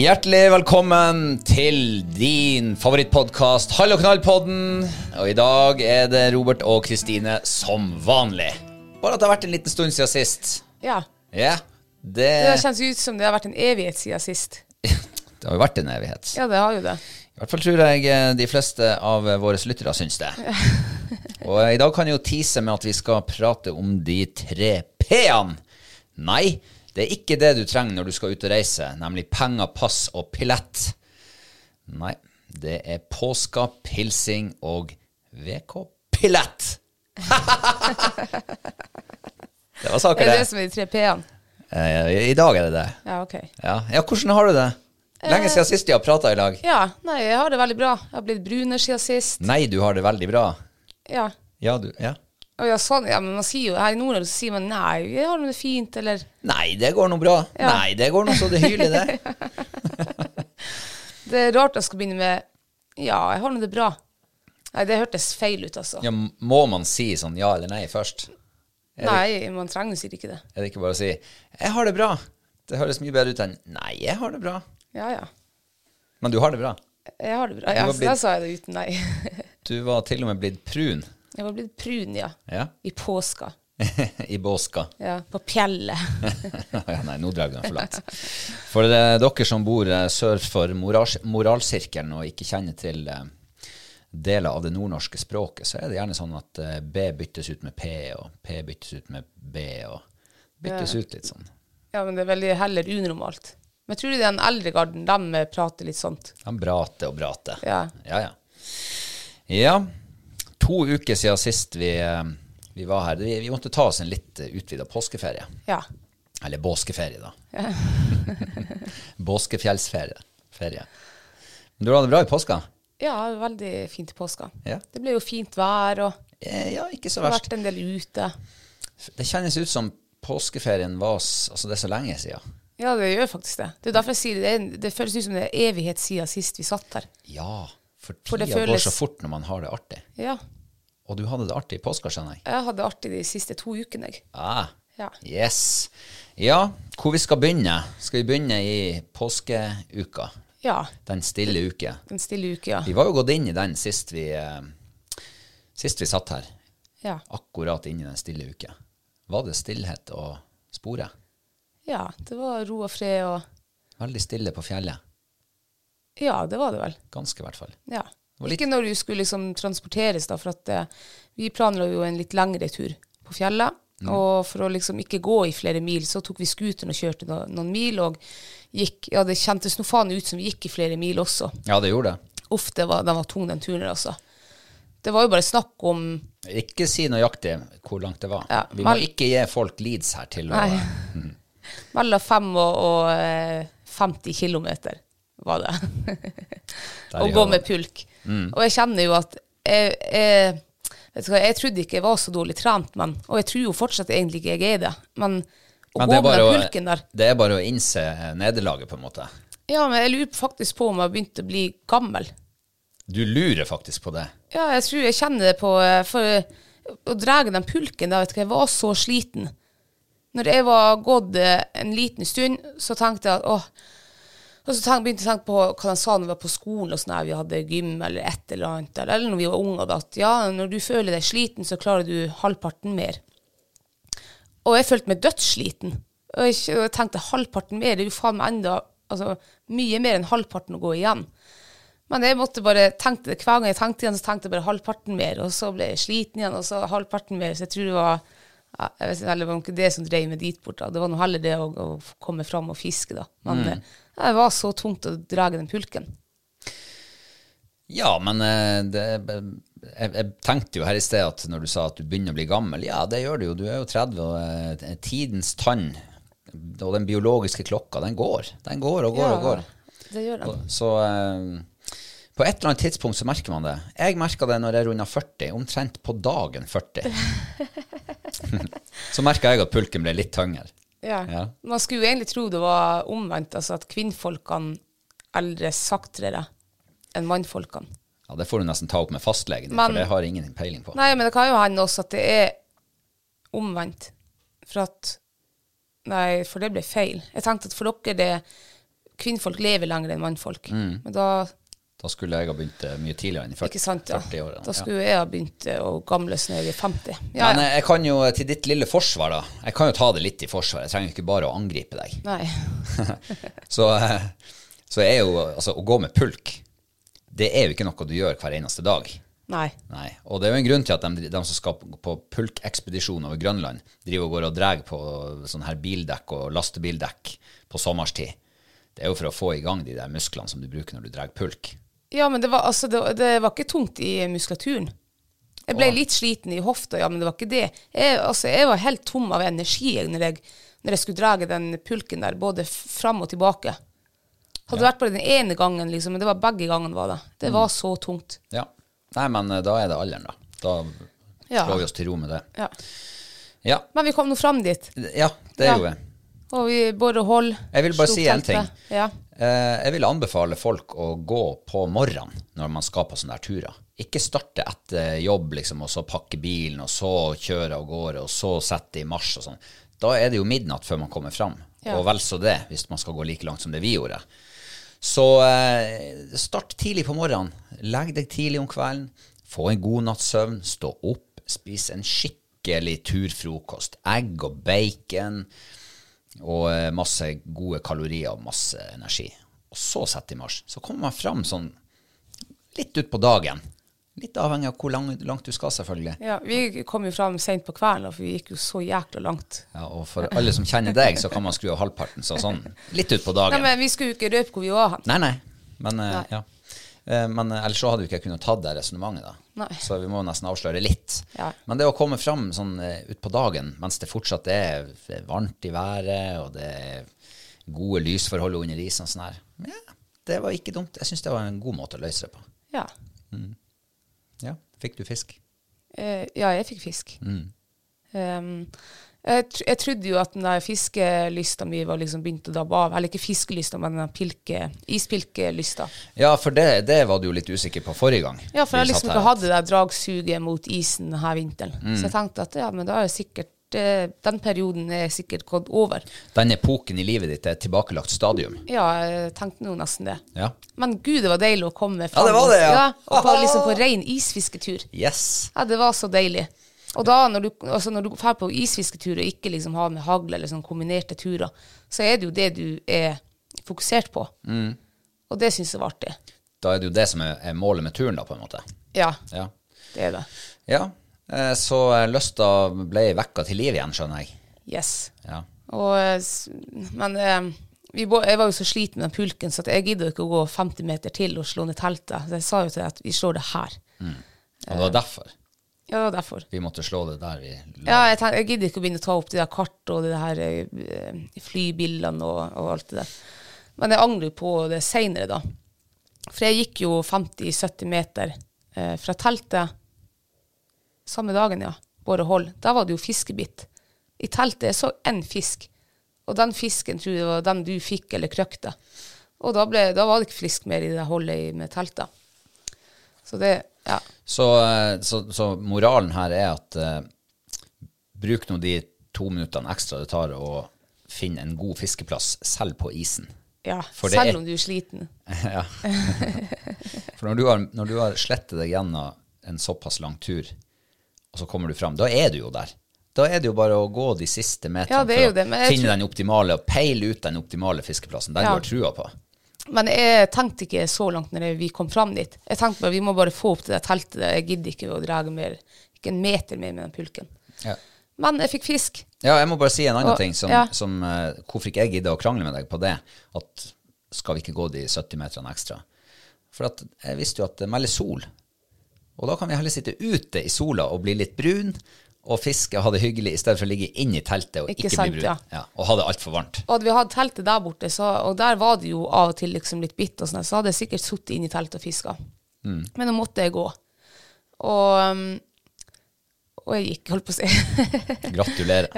Hjertelig velkommen til din favorittpodkast Hall og knall-podden. Og i dag er det Robert og Kristine som vanlig. Bare at det har vært en liten stund siden sist. Ja. Ja, det, Det kjennes ut som det har vært en evighet siden sist. det har jo vært en evighet. Ja, det har jo det. I hvert fall tror jeg eh, de fleste av våre lyttere syns det. Og i dag kan jeg jo tease med at vi skal prate om de tre p-ene. Nei, det er ikke det du trenger når du skal ut og reise, nemlig penger, pass og pillett. Nei, det er påska, pilsing og VK-pillett. det var saker, Er det det. det som er de tre p-ene? Eh, I dag er det det. Ja, ok. Ja, ja hvordan har du det? Lenge siden sist vi har prata i lag. Ja, nei, jeg har det veldig bra. Jeg har blitt brunere siden sist. Nei, du har det veldig bra. Ja. Ja, du Ja. Og ja, sånn, ja, men man sier jo her i Nord-Norge sier man nei, jeg har det fint, eller Nei, det går nå bra. Ja. Nei, det går nå så det hyler, det. Det er rart jeg skal begynne med ja, jeg har nå det bra. Nei, det hørtes feil ut, altså. Ja, må man si sånn ja eller nei først? Nei, man trenger sikkert ikke det. Er det ikke bare å si 'jeg har det bra'? Det høres mye bedre ut enn 'nei, jeg har det bra'. Ja, ja. Men du har det bra. Jeg har det bra. Ja, blitt, så da sa jeg det uten nei. Du var til og med blitt prun. Jeg var blitt prun, ja. Ja. I påska. I båska. Ja, på fjellet. ja, nei, nå drar vi den for langt. For dere som bor eh, sør for morals moralsirkelen og ikke kjenner til eh, deler av det nordnorske språket, så er det gjerne sånn at eh, B byttes ut med P, og P byttes ut med B, og byttes ut litt sånn. Ja, men det er veldig heller unormalt. Men jeg tror det er den eldre garden, de prater litt sånt. De brater og brater. Ja. Ja, ja. Ja, to uker siden sist vi, eh, vi var her. Vi, vi måtte ta oss en litt utvida påskeferie. Ja. Eller båskeferie, da. Båskefjellsferie. Ferie. Men du hadde det bra i påska? ja, veldig fint i påska. Ja. Det ble jo fint vær, og Eh, Ja, ikke så verst. vært en del ute. Det kjennes ut som påskeferien var Altså, det er så lenge siden. Ja, det gjør faktisk det. Det er derfor jeg sier det. Det føles ut som det er evighet siden sist vi satt her. Ja, for tida føles... går så fort når man har det artig. Ja. Og du hadde det artig i påska, skjønner jeg. Jeg hadde det artig de siste to ukene, jeg. Ah, Ja. yes. Ja, hvor vi skal begynne? Skal vi begynne i påskeuka? Ja. Den stille uke. Den stille uke, ja. Vi var jo gått inn i den sist vi, eh, sist vi satt her. Ja. Akkurat inn i den stille uke. Var det stillhet og spore? ja. Det var ro og fred og Veldig stille på fjellet. Ja, det var det vel. Ganske, i hvert fall. Ja. Ikke når du skulle liksom transporteres, da, for at eh, vi planla jo en litt lengre tur på fjellet. Og for å liksom ikke gå i flere mil, så tok vi scooteren og kjørte no, noen mil. Og gikk Ja, det kjentes nå faen ut som vi gikk i flere mil også. Ja, det gjorde det. Uff, det var, den var tung, den turen, altså. Det var jo bare snakk om Ikke si nøyaktig hvor langt det var. Ja, Vi må ikke gi folk leads her til å Nei. mellom 5 og, og eh, 50 kilometer, var det. Å gå med pulk. Mm. Og jeg kjenner jo at jeg, jeg, hva, jeg trodde ikke jeg var så dårlig trent, men, og jeg tror jo fortsatt egentlig ikke jeg er det. Men å Men gå med den pulken der det er bare å innse nederlaget, på en måte. Ja, men jeg lurer faktisk på om jeg har begynt å bli gammel. Du lurer faktisk på det. Ja, jeg tror jeg kjenner det på eh, For å dra den pulken da, vet du hva, jeg var så sliten. Når jeg var gått eh, en liten stund, så tenkte jeg at åh Og så tenk, begynte jeg å tenke på hva de sa når vi var på skolen, og sånn vi hadde gym eller et eller annet, eller, eller når vi var unge, at ja, når du føler deg sliten, så klarer du halvparten mer. Og jeg følte meg dødssliten. Og jeg, og jeg tenkte halvparten mer, det er jo faen meg enda altså, mye mer enn halvparten å gå igjen. Men jeg måtte bare tenke det hver gang jeg tenkte igjen, så tenkte jeg bare halvparten mer, og så ble jeg sliten igjen, og så halvparten mer. Så jeg tror det var ja, jeg vet ikke, det var ikke det som drev meg dit bort. da. Det var noe heller det å, å komme fram og fiske, da. Men eh, det var så tungt å dra den pulken. Ja, men eh, det, jeg, jeg tenkte jo her i sted at når du sa at du begynner å bli gammel, ja, det gjør du jo. Du er jo 30, og eh, tidens tann og den biologiske klokka, den går. Den går og går Ja, og går. Det gjør den. Så eh, på et eller annet tidspunkt så merker man det. Jeg merka det når jeg runda 40, omtrent på dagen 40. så merka jeg at pulken ble litt tyngre. Ja. Ja. Man skulle jo egentlig tro det var omvendt, altså at kvinnfolkene eldres saktere enn mannfolkene. Ja, Det får du nesten ta opp med fastlegen Men- for det har ingen peiling på. Nei, men det kan jo hende også at det er omvendt. For at Nei, for det ble feil. Jeg tenkte at for dere det Kvinnfolk lever lenger enn mannfolk. Mm. Men da Da skulle jeg ha begynt eh, mye tidligere enn i 40, Ikke sant, ja. 40 år. Da skulle jeg ha begynt eh, å gamles når jeg er 50. Ja, Men eh, jeg kan jo til ditt lille forsvar, da. Jeg kan jo ta det litt i forsvar. Jeg trenger ikke bare å angripe deg. Nei. Så, så er jo altså å gå med pulk Det er jo ikke noe du gjør hver eneste dag. Nei. Nei. Og det er jo en grunn til at de, de som skal på pulkekspedisjon over Grønland, driver og går og drar på sånne her bildekk og lastebildekk på sommerstid. Det er jo for å få i gang de der musklene som du bruker når du drar pulk. Ja, men det var, altså, det, det var ikke tungt i muskulaturen. Jeg ble litt sliten i hofta, ja, men det var ikke det. Jeg, altså, jeg var helt tom av energi når, jeg, når jeg skulle dra den pulken der, både fram og tilbake. Hadde vært bare den ene gangen, liksom, men det var begge gangene. var det. Det var så tungt. Ja. Nei, men eh, da er det alderen, da. Da Ja. slår vi oss til ro med det. Ja. Ja, Men vi kom nå fram dit. ja det Ja. gjorde vi. Og vi bare hold Jeg vil bare si en ting. Ja. Eh, jeg vil anbefale folk å gå på morgenen når man skal på sånne der turer. Ikke starte etter jobb, liksom, og så pakke bilen, og så kjøre av gårde, og så sette i marsj og sånn. Da er det jo midnatt før man kommer fram. Ja. Og vel så det, hvis man skal gå like langt som det vi gjorde. Så eh, start tidlig på morgenen. Legg deg tidlig om kvelden. Få en god natts søvn. Stå opp. Spis en skikkelig turfrokost. Egg og bacon og eh, masse gode kalorier og masse energi. Og så sette i marsj. Så kommer man fram sånn litt utpå dagen. Litt avhengig av hvor lang, langt du skal, selvfølgelig. ja, vi kom jo fram sent på kvelden, for vi gikk jo så jækla langt. Ja, og for alle som kjenner deg, så kan man skru av halvparten. Så sånn litt utpå Nei, dagen. men vi skulle jo ikke røpe hvor vi var. Nei, nei. Men, eh, Nei. ja. Eh, men eh, ellers så hadde vi ikke kunnet tatt det resonnementet. Så vi må nesten avsløre litt. Ja. Men det å komme fram sånn uh, utpå dagen mens det fortsatt er varmt i været, og det er gode lysforhold under isen og sånn her, ja, det var ikke dumt. Jeg syns det var en god måte å løse det på. Ja. Ja, fikk du fisk? Uh, ja, jeg fikk fisk. Mm. Um, jeg, tr jeg trodde jo at den der fiskelysta mi var liksom begynt å dabbe av. Eller ikke fiskelysta, men den pilke, ispilkelysta. Ja, for det, det var du jo litt usikker på forrige gang. Ja, for jeg liksom ikke hadde det dragsuget mot isen denne vinteren. Mm. Så jeg tenkte at ja, men da er det sikkert eh, Den perioden er sikkert gått over. Den epoken i livet ditt er et tilbakelagt stadium. Ja, jeg tenkte nå nesten det. Ja. Men gud, det var deilig å komme Ja, det var det, ja. og på, liksom på ren isfisketur. Yes. Ja, det var så deilig. Og da, når du, altså når du drar på isfisketur og ikke liksom har med hagl eller sånn kombinerte turer, så er det jo det du er fokusert på. Mm. Og det syns jeg var artig. Da er det jo det som er, er målet med turen, da, på en måte. Ja, Ja. det er det. Ja. Eh, Så eh, lysta ble vekka til liv igjen, skjønner jeg. Yes. Ja. Og, eh, men vi, jeg var jo så sliten med den pulken, så jeg gidder ikke å gå 50 meter til og slå ned teltet. Så jeg sa jo til deg at vi slår det her. Og det var derfor Ja, det var derfor. vi måtte slå det der vi Ja, jeg, tenker, jeg gidder ikke å begynne å ta opp de der kart og de der flybillene flybildene og, og alt det der. Men jeg angrer på det seinere, da. For jeg gikk jo 50-70 meter eh, fra teltet samme dagen, ja. Båre hold. Da var det jo fiskebitt. I teltet jeg så én fisk, og den fisken tror jeg var den du fikk eller krøkte. Og da, ble, da var det ikke fisk mer i det holdet med teltet. Så det Ja. Så, eh, så, så moralen her er at uh, bruk nå de to minuttene ekstra det tar å finne en god fiskeplass, selv på isen. ja. For Selv er- om du er sliten. ja. For når du, har, når du har slettet deg gjennom en såpass lang tur, og så kommer du fram, da er du jo der. Da er det jo bare å gå de siste meterne Ja, for å det, finne tror- den optimale, og peile ut den optimale fiskeplassen. Den Ja. du har trua på. Men jeg tenkte ikke så langt når vi kom fram dit. Jeg tenkte bare vi må bare få opp det teltet. Jeg gidder ikke å dra mer, ikke en meter mer med den pulken. Ja. Men jeg fikk fisk. Ja, jeg må bare si en annen Og- ting som, ja. som uh, Hvorfor ikke jeg gidder å krangle med deg på det? At skal vi ikke gå de 70 meterne ekstra? For at jeg visste jo at det melder sol. Og da kan vi heller sitte ute i sola og bli litt brun og fiske og ha det hyggelig, i stedet for å ligge inne i teltet og Ikke ikke, sant, bli brun. ja. og ha det altfor varmt. Og hadde vi hatt teltet der borte, så, og der var det jo av og til liksom litt bitt og sånn, så hadde jeg sikkert sittet inne i teltet og fiska. Mm. Men nå måtte jeg gå. Og, um, og jeg gikk, holdt på å si. Gratulerer.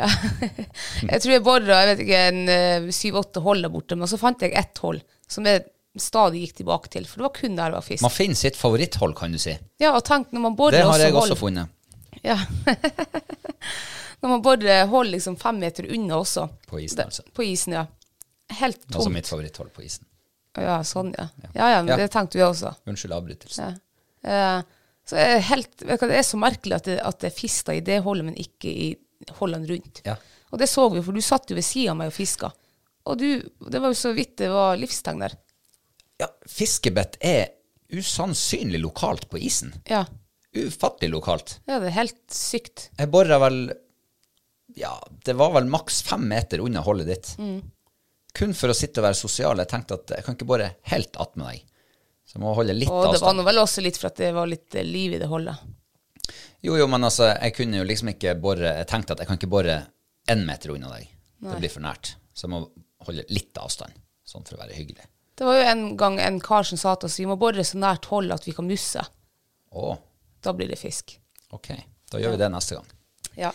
jeg tror jeg bora eh, syv-åtte hold der borte, men så fant jeg ett hold som jeg stadig gikk tilbake til, for det var kun der det var fisk. Man finner sitt favoritthold, kan du si. Ja, og tenk når man borer Det har jeg også funnet Ja. Når man bare holder liksom fem meter unna også. på isen. Altså. På isen, ja. Helt tomt. Altså mitt favoritthold på isen. Ja, sånn, ja. Ja, ja, men Ja. det tenkte vi også. Unnskyld avbrytelsen. Ja. Eh, så er helt, vet du det er så merkelig at det, at det er fisker i det holdet, men ikke i holdene rundt. Ja. Og det så vi for du satt jo ved siden av meg og fiska. Og du, det var jo så vidt det var livstegn der. ja, fiskebett er usannsynlig lokalt på isen. Ja. Ufattelig lokalt. ja, det er helt sykt. Jeg bora vel Ja, det var vel maks fem meter unna holdet ditt. Mm. Kun for å sitte og være sosial. Jeg tenkte at jeg kan ikke bore helt attmed deg. Så jeg må holde litt Og det var avstand. nå vel også litt for at det var litt eh, liv i det holdet. Jo, jo, men altså, jeg kunne jo liksom ikke bore Jeg tenkte at jeg kan ikke bore én meter unna deg. Det blir for nært. Så jeg må holde litt avstand, sånn for å være hyggelig. Det var jo en gang en kar som sa til oss vi må bore så nært hold at vi kan nusse. Å, Da blir det fisk. ok. Da gjør vi det neste gang. Ja.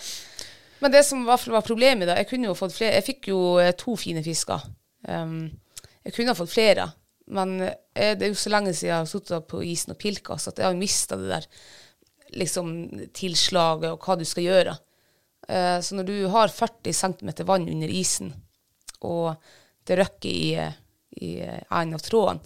Men det som i hvert fall var problemet da, jeg kunne jo fått flere, jeg fikk jo eh, to fine fisker. Um, jeg kunne ha fått flere, men jeg, det er jo så lenge siden jeg har sittet på isen og pilka, så jeg har mista det der liksom tilslaget og hva du skal gjøre. Uh, så når du har 40 cm vann under isen, og det røkker i, eh, i enden en av tråden,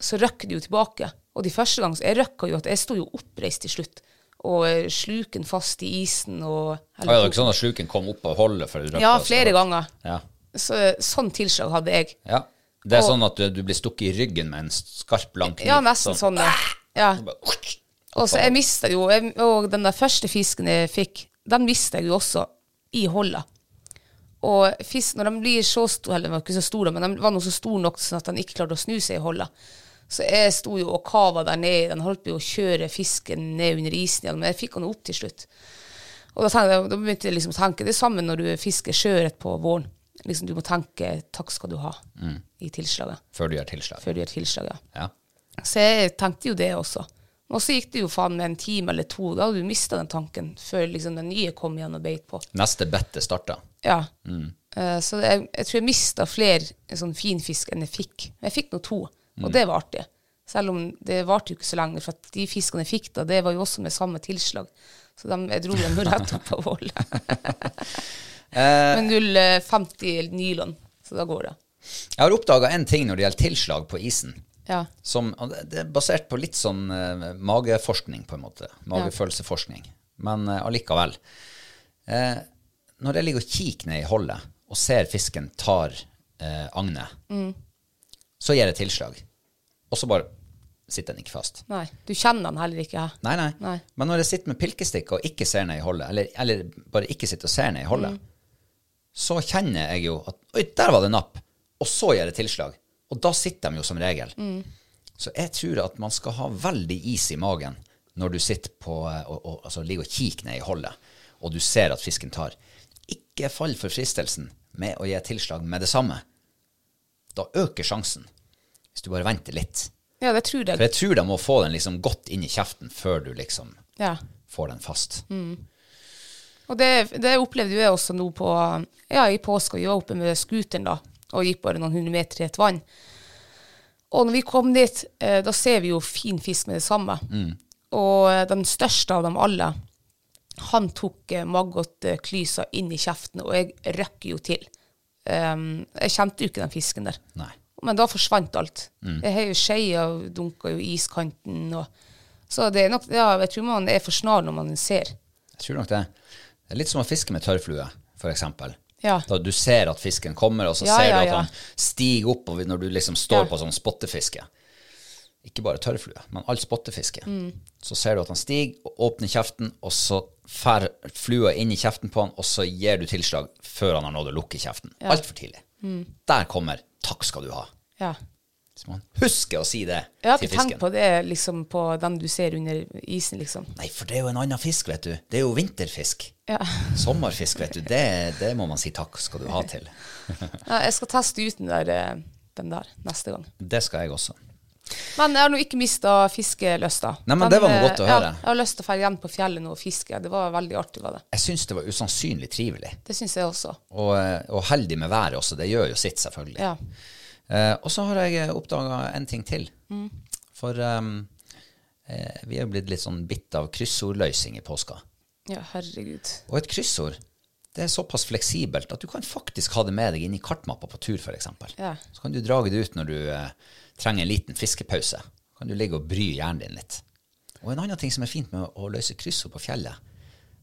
så røkker det jo tilbake. Og de første gangene, så jeg røkka jo at jeg sto jo oppreist til slutt, og eh, sluken fast i isen og ah, ja, det var ikke sånn at sluken kom opp av holdet for å røkke? Ja, flere flere ganger. Ja. Så, sånn tilslag hadde jeg. ja. Det er Og- sånn at du, du blir stukket i ryggen med en skarp, lang kniv. Ja, nesten sånn. ja. ja. Og så jeg mista jo jeg, Og den der første fisken jeg fikk, den mista jeg jo også i holdet. Og fisk, når de blir så store, eller de var ikke så store, men de var nå så store nok sånn at de ikke klarte å snu seg i holdet. Så jeg sto jo og kava der nede. Den holdt på å kjøre fisken ned under isen igjen, men jeg fikk den opp til slutt. Og da, jeg, da begynte jeg liksom å tenke det samme når du fisker sjøørret på våren. Liksom, du må tenke 'takk skal du ha' i tilslaget. Før du gjør tilslaget. Før du gjør tilslaget. Ja. Så jeg tenkte jo det også. Og så gikk det jo faen med en time eller to. Da hadde du mista den tanken før liksom den nye kom igjen og beit på. Neste bettet starta. Ja. Eh, så jeg, jeg tror jeg mista flere sånn finfisk enn jeg fikk. Men jeg fikk nå to, og det var artig. Selv om det varte jo ikke så lenge, for at de fiskene jeg fikk da, det var jo også med samme tilslag. Så de, jeg dro dem rett opp av vollet. med 0,50 nylon, så da går det. Jeg har oppdaga en ting når det gjelder tilslag på isen. Ja. Som, det- det er basert på litt sånn uh, mageforskning, på en måte. Magefølelseforskning. Men uh, allikevel. Uh, når jeg ligger og kikker ned i holdet og ser fisken tar agnet, så gir jeg tilslag. Og så bare sitter den ikke fast. Nei. Du kjenner den heller ikke. Nei, nei, Nei. Men når jeg sitter med pilkestikk og ikke ser ned i holdet, eller, eller bare ikke sitter og ser ned i holdet, så kjenner jeg jo at Oi, der var det napp! Og så gjør jeg tilslag. Og da sitter de jo som regel. Så jeg tror at man skal ha veldig is i magen når du sitter på eh, og, og, altså ligger og kikker ned i holdet, og du ser at fisken tar. Ikke fall for fristelsen med å gi tilslag med det samme. Da øker sjansen, hvis du bare venter litt. Ja, det tror jeg. For jeg. tror de må få den liksom godt inn i kjeften før du liksom Ja. får den fast. Og det, det opplevde jeg også nå på Ja, i påska. Vi var oppe med scooteren da, og gikk bare noen hundre meter i et vann. Og når vi kom dit, eh, da ser vi jo fin fisk med det samme. Og eh, den største av dem alle, han tok eh, maggotklysa inn i kjeften, og jeg røkker jo til. Um, jeg kjente jo ikke den fisken der. Nei. Men da forsvant alt. Jeg har jo skeia dunka jo iskanten. Og, så det er nok, ja, jeg tror man er for snar når man ser. Jeg tror nok det. Det er litt som å fiske med tørrflue, eksempel. Ja. Da du ser at fisken kommer, og så Ja, ser du at han stiger opp når du liksom står på sånn spottefiske. Ikke bare tørrflue, men all spottefiske. Mm. Så ser du at han stiger, og åpner kjeften, og så fer flua inn i kjeften på han, og så gir du tilslag før han har nådd å lukke kjeften. Ja. Altfor tidlig. Der kommer 'takk skal du ha'. Ja. Så husker å si det Jeg har til ikke tenkt fisken. på det liksom på den du ser under isen, liksom. Nei, for det er jo en annen fisk, vet du. Det er jo vinterfisk. Ja. Sommerfisk, vet du. Det, det må man si takk skal du ha til. Ja, jeg skal teste ut den der, eh, den der neste gang. Det skal jeg også. Men jeg har nå ikke mista fiskelysta. Nei, men det var noe godt å eh, høre. Ja, jeg har lyst til å dra hjem på fjellet nå og fiske. Det var veldig artig. var det. Jeg syns det var usannsynlig trivelig. Det syns jeg også. Og, eh, og heldig med været også. Det gjør jo sitt, selvfølgelig. Ja. Eh, og så har jeg oppdaga en ting til. For um, eh, vi er blitt litt sånn bitt av kryssordløsing i påska. ja, herregud. Og et kryssord det er såpass fleksibelt at du kan faktisk ha det med deg inn i kartmappa på tur, f.eks. Ja. Så kan du drage det ut når du eh, trenger en liten fiskepause. kan du ligge og bry hjernen din litt. Og en annen ting som er fint med å løse kryssord på fjellet,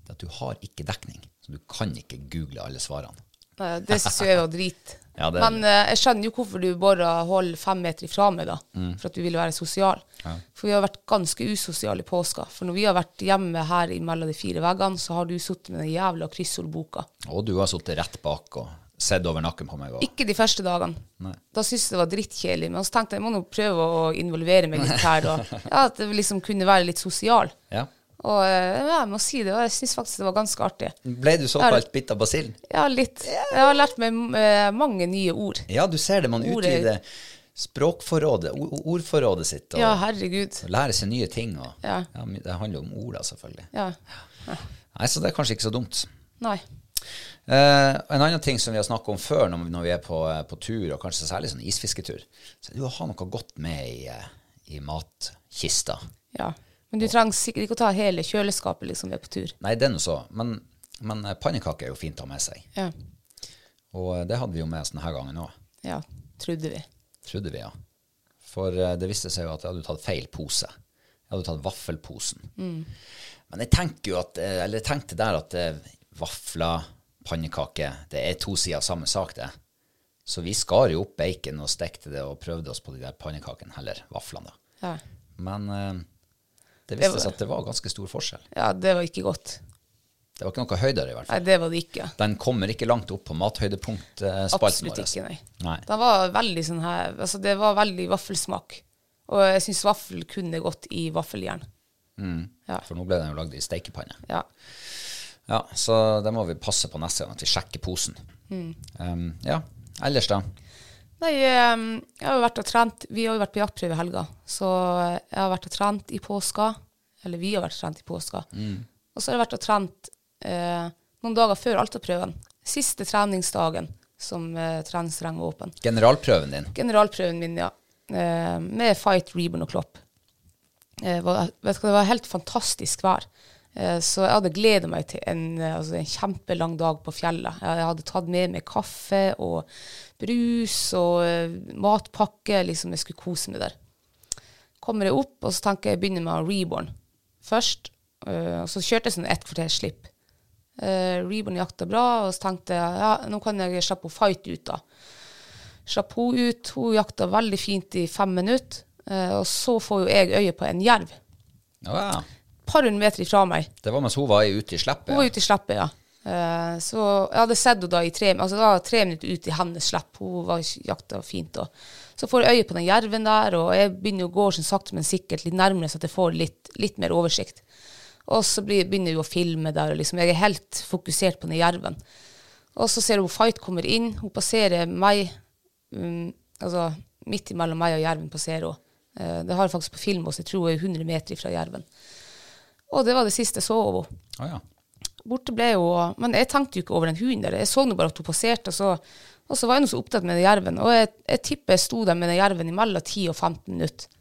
det er at du har ikke dekning. Så du kan ikke google alle svarene. Nei, Det syns jeg var drit. Ja, det- Men eh, jeg skjønner jo hvorfor du bare holder fem meter ifra meg, da. Mm. For at du vil være sosial. For vi har vært ganske usosiale i påska. For når vi har vært hjemme her mellom de fire veggene, så har du sittet med den jævla kryssordboka. Og du har sittet rett bak og sett over nakken på meg. Og, Ikke de første dagene. Nei. Da syntes jeg det var drittkjedelig. Men så tenkte jeg jeg må nå prøve å involvere meg litt her. Og, ja, At jeg liksom kunne være litt sosial. ja. Og eh, ja, jeg må si det, jeg syns faktisk det var ganske artig. Ble du såkalt bitt av basillen? Ja, litt. Jeg har lært meg eh, mange nye ord. Ja, du ser det. Man utvider språkforrådet, ordforrådet sitt, og Ja, herregud. lærer seg nye ting. Og, Ja. det handler om ord, selvfølgelig. Ja. Nei, Så det er kanskje ikke så dumt. Nei. Eh, en annen ting som vi har snakket om før når, vi- når vi er på, eh, på tur, og kanskje særlig sånn isfisketur, så er det å ha noe godt med i, eh, i matkista. Ja. Men du trenger sikkert ikke å ta hele kjøleskapet liksom vi er på tur. Nei, det er nå så, men, men pannekaker er jo fint å ha med seg. Ja. Og det hadde vi jo med oss denne gangen òg, ja. Trodde vi. trodde vi, ja. For det viste seg jo at jeg hadde tatt feil pose. Jeg hadde tatt vaffelposen. Men jeg jo at, eller jeg tenkte der at vafler, pannekaker, det er to sider av samme sak, det. Så vi skar jo opp bacon og stekte det og prøvde oss på de der pannekakene, heller vaflene, da. Ja. Men eh, det Det var- seg at det var ganske stor forskjell. ja, det var ikke godt. Det var ikke noe høydere, i hvert fall. Nei, det var det ikke. Den kommer ikke langt opp på mathøydepunktspalten Absolutt vår. ikke, nei. Nei. Den var veldig sånn her Altså, det var veldig vaffelsmak. Og jeg syns vaffel kunne gått i vaffeljern. Ja. For nå ble den jo lagd i steikepanne. Ja. Ja, så det må vi passe på neste gang, at vi sjekker posen. Mm. Um, ja, ellers da? Nei, eh, jeg har jo vært og trent Vi har jo vært på jaktprøve i helga, så jeg har vært og trent i påska. Eller vi har vært og trent i påska. Og så har jeg vært og trent eh, noen dager før Altaprøven. Siste treningsdagen som eh, treningsterreng var åpen. Generalprøven din. Generalprøven min, ja. Eh, med Fight, Reborn og Klopp. Eh, var, vet du det var helt fantastisk vær. Eh, så jeg hadde gleda meg til en, eh, altså en kjempelang dag på fjellet. Jeg, hadde tatt med meg kaffe og brus og eh, matpakke. liksom Jeg skulle kose meg der. Kommer jeg opp, og så tenker jeg jeg begynner med Reborn først. og så kjørte jeg sånn ett kvarters slipp. Reborn jakta bra, og så tenkte jeg ja, nå kan jeg slippe Fight ut, da. Slapp hun ut. Hun jakta veldig fint i fem minutter. Og så får jo jeg øye på en jerv. Wow. Par hundre meter ifra meg. Det var mens hun var ute i sleppet. Hun var ute i sleppet, ja. Eh, så jeg hadde sett henne da i tre Altså da tre minutter ut i hennes slipp. Hun var jakta fint. Og. Så får jeg øye på den jerven der, og jeg begynner å gå sånn sakte, men sikkert litt nærmere, så jeg får litt, litt mer oversikt. Og så begynner hun å filme der, og liksom jeg er helt fokusert på den jerven. Og så ser hun Fight kommer inn. Hun passerer meg, um, altså midt imellom meg og jerven passerer hun. Eh, det har jeg faktisk på film også, jeg tror jeg er 100 meter fra jerven. Og det var det siste jeg så av henne. Å ja. Borte ble hun, men jeg tenkte jo ikke over den hunden der. Jeg så nå bare at hun passerte, og så, og så var jeg nå så opptatt med den jerven. Og jeg, jeg tipper jeg sto der med den jerven i mellom 10 og 15 minutter.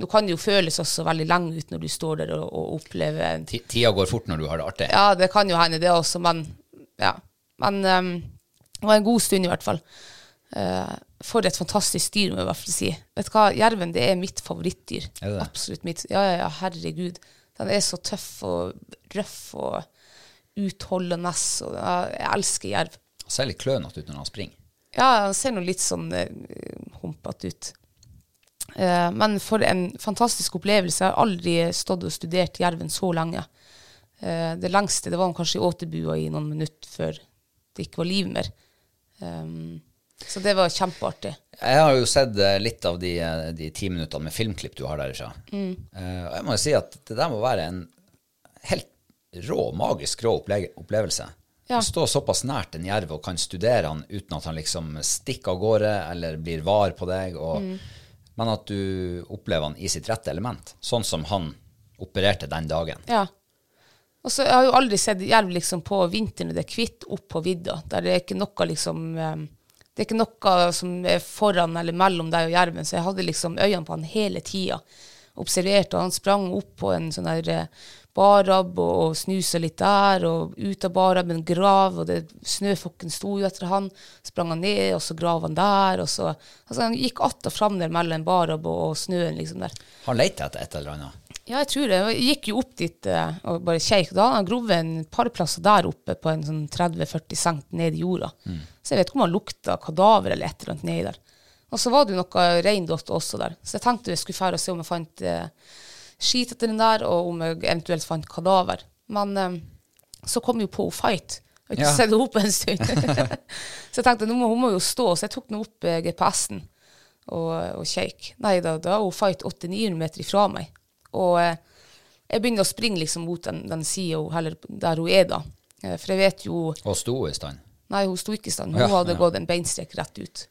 Nå kan det jo føles også veldig lenge ut når du står der og, og opplever Tida går fort når du har det artig. Ja, det kan jo hende det også, men ja. Men um, det var en god stund i hvert fall. Uh, for et fantastisk dyr, må jeg i hvert fall si. Vet du hva, jerven det er mitt favorittdyr. Er det det? Absolutt mitt. Ja, ja, ja, herregud. Den er så tøff og røff og utholdende. Og, jeg elsker jerv. Han Ser litt klønete ut når han springer. Ja, han ser nå litt sånn uh, humpete ut. Uh, men for en fantastisk opplevelse. Jeg har aldri stått og studert jerven så lenge. Uh, det lengste det var kanskje i åtebua i noen minutter før det ikke var liv mer. Um, så det var kjempeartig. Jeg har jo sett eh, litt av de, eh, de ti minuttene med filmklipp du har derifra. Mm. Eh, og jeg må jo si at det der må være en helt rå, magisk rå opple opplevelse. Ja. Å stå såpass nært en jerv og kan studere han uten at han liksom stikker av gårde eller blir var på deg, og, Mm. men at du opplever han i sitt rette element. Sånn som han opererte den dagen. Ja. Og så Jeg har jo aldri sett jerv liksom på vinteren når det er hvitt opp på vidda. Der det er ikke noe liksom um, Det er ikke noe som er foran eller mellom deg og jerven, så jeg hadde liksom øynene på han hele tida. Observerte, og han sprang opp på en sånn der barab og, og snusa litt der, og ut av baraben grav, og det, snøfokken sto jo etter han. Sprang han ned, og så grav han der, og så Altså, han gikk att og fram der mellom barab og, og snøen, liksom der. Han leita etter et eller annet. Ja, jeg tror det. Jeg gikk jo opp dit eh, og bare kjekk. Da hadde han grovet en par plasser der oppe på en sånn 30-40 cent ned i jorda. Så jeg vet ikke om han lukta kadaver eller et eller annet nedi der. Og så var det jo noe reindott også der. Så jeg tenkte jeg skulle fære og se om jeg fant eh, skit etter den der, og om jeg eventuelt fant kadaver. Men eh, så kom jo på Fight. Jeg har ikke Ja. sett henne på en stund. så jeg tenkte nå må, hun må jo stå, så jeg tok nå opp eh, GPS-en og, og kjekk. Nei da, da er hun Fight 800-900 meter ifra meg. Og eh, jeg begynner å springe liksom mot den, den sida heller der hun er, da. Eh, for jeg vet jo Og sto i stand. Nei, hun sto ikke i stand. Hun Ja, hadde ja. gått en beinstrek rett ut.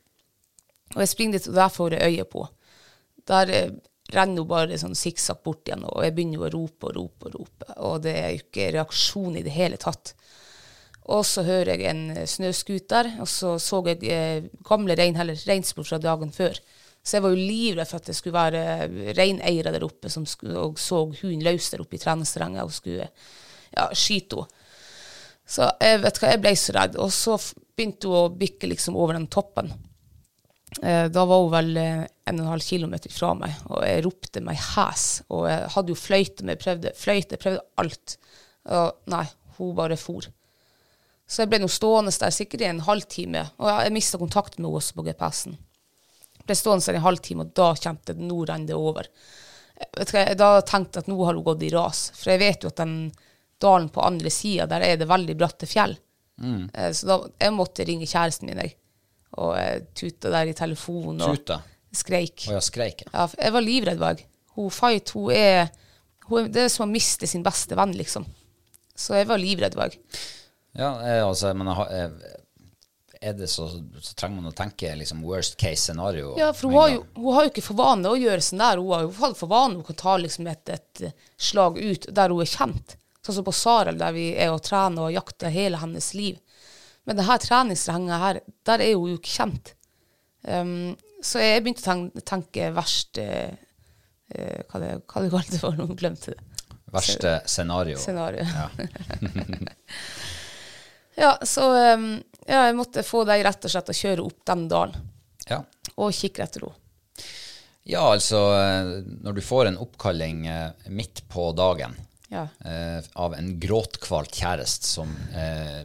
Og jeg springer dit, og der får jeg øye på. Der eh, renner hun bare sånn sikksakk bort igjen, og jeg begynner jo å rope og rope og rope. Og det er jo ikke reaksjon i det hele tatt. Og så hører jeg en snøscooter, og så så jeg eh, gamle reinheller, reinspor fra dagen før. Så jeg var jo livredd for at det skulle være eh, reineiere der oppe som skulle, og så hunden løs der oppe i treningsterrenget og skulle ja, skyte henne. Så jeg vet hva, jeg ble så redd. Og så begynte hun å bikke liksom over den toppen. Eh, da var hun vel eh, en og en halv kilometer fra meg, og jeg ropte meg hes. Og jeg hadde jo fløyte men jeg prøvde fløyte, jeg prøvde alt. Og nei, hun bare for. Så jeg ble nå stående der sikkert i en halvtime, og jeg, mista kontakt med henne også på GPS-en. Ble stående der en halvtime, og da kjente jeg at nå renner det over. Jeg jeg da tenkte jeg at nå har hun gått i ras, for jeg vet jo at den dalen på andre sida, der er det veldig bratte fjell. Mm. Så da, jeg måtte ringe kjæresten min, jeg. Og jeg tuta der i telefonen og Tuta? skreik. Og ja, skreik. Ja, jeg var livredd, var jeg. Hun Fight, hun er, hun Det er som å miste sin beste venn, liksom. Så jeg var livredd, var jeg. Ja, jeg, altså, men jeg eh, er det så, så trenger man å tenke liksom worst case scenario. Ja, for hun har, jo, hun har jo ikke for vane å gjøre sånn der. Hun har jo for vane hun kan ta liksom et, et eh, slag ut der hun er kjent. Sånn som på Sarel, der vi er og trener og jakter hele hennes liv. Men det her treningsrenget her, der er hun jo ikke kjent. Um, så jeg begynte å tenke, tenke verst uh, uh, Hva det, hva det kalte det for? noe? glemte det. Verste scenario. Scenario. Ja. Ja, så um, ja, jeg måtte få deg rett og slett å kjøre opp den dalen ja. og kikke etter henne. ja, altså eh, når du får en oppkalling eh, midt på dagen Ja. eh, av en gråtkvalt kjæreste som eh,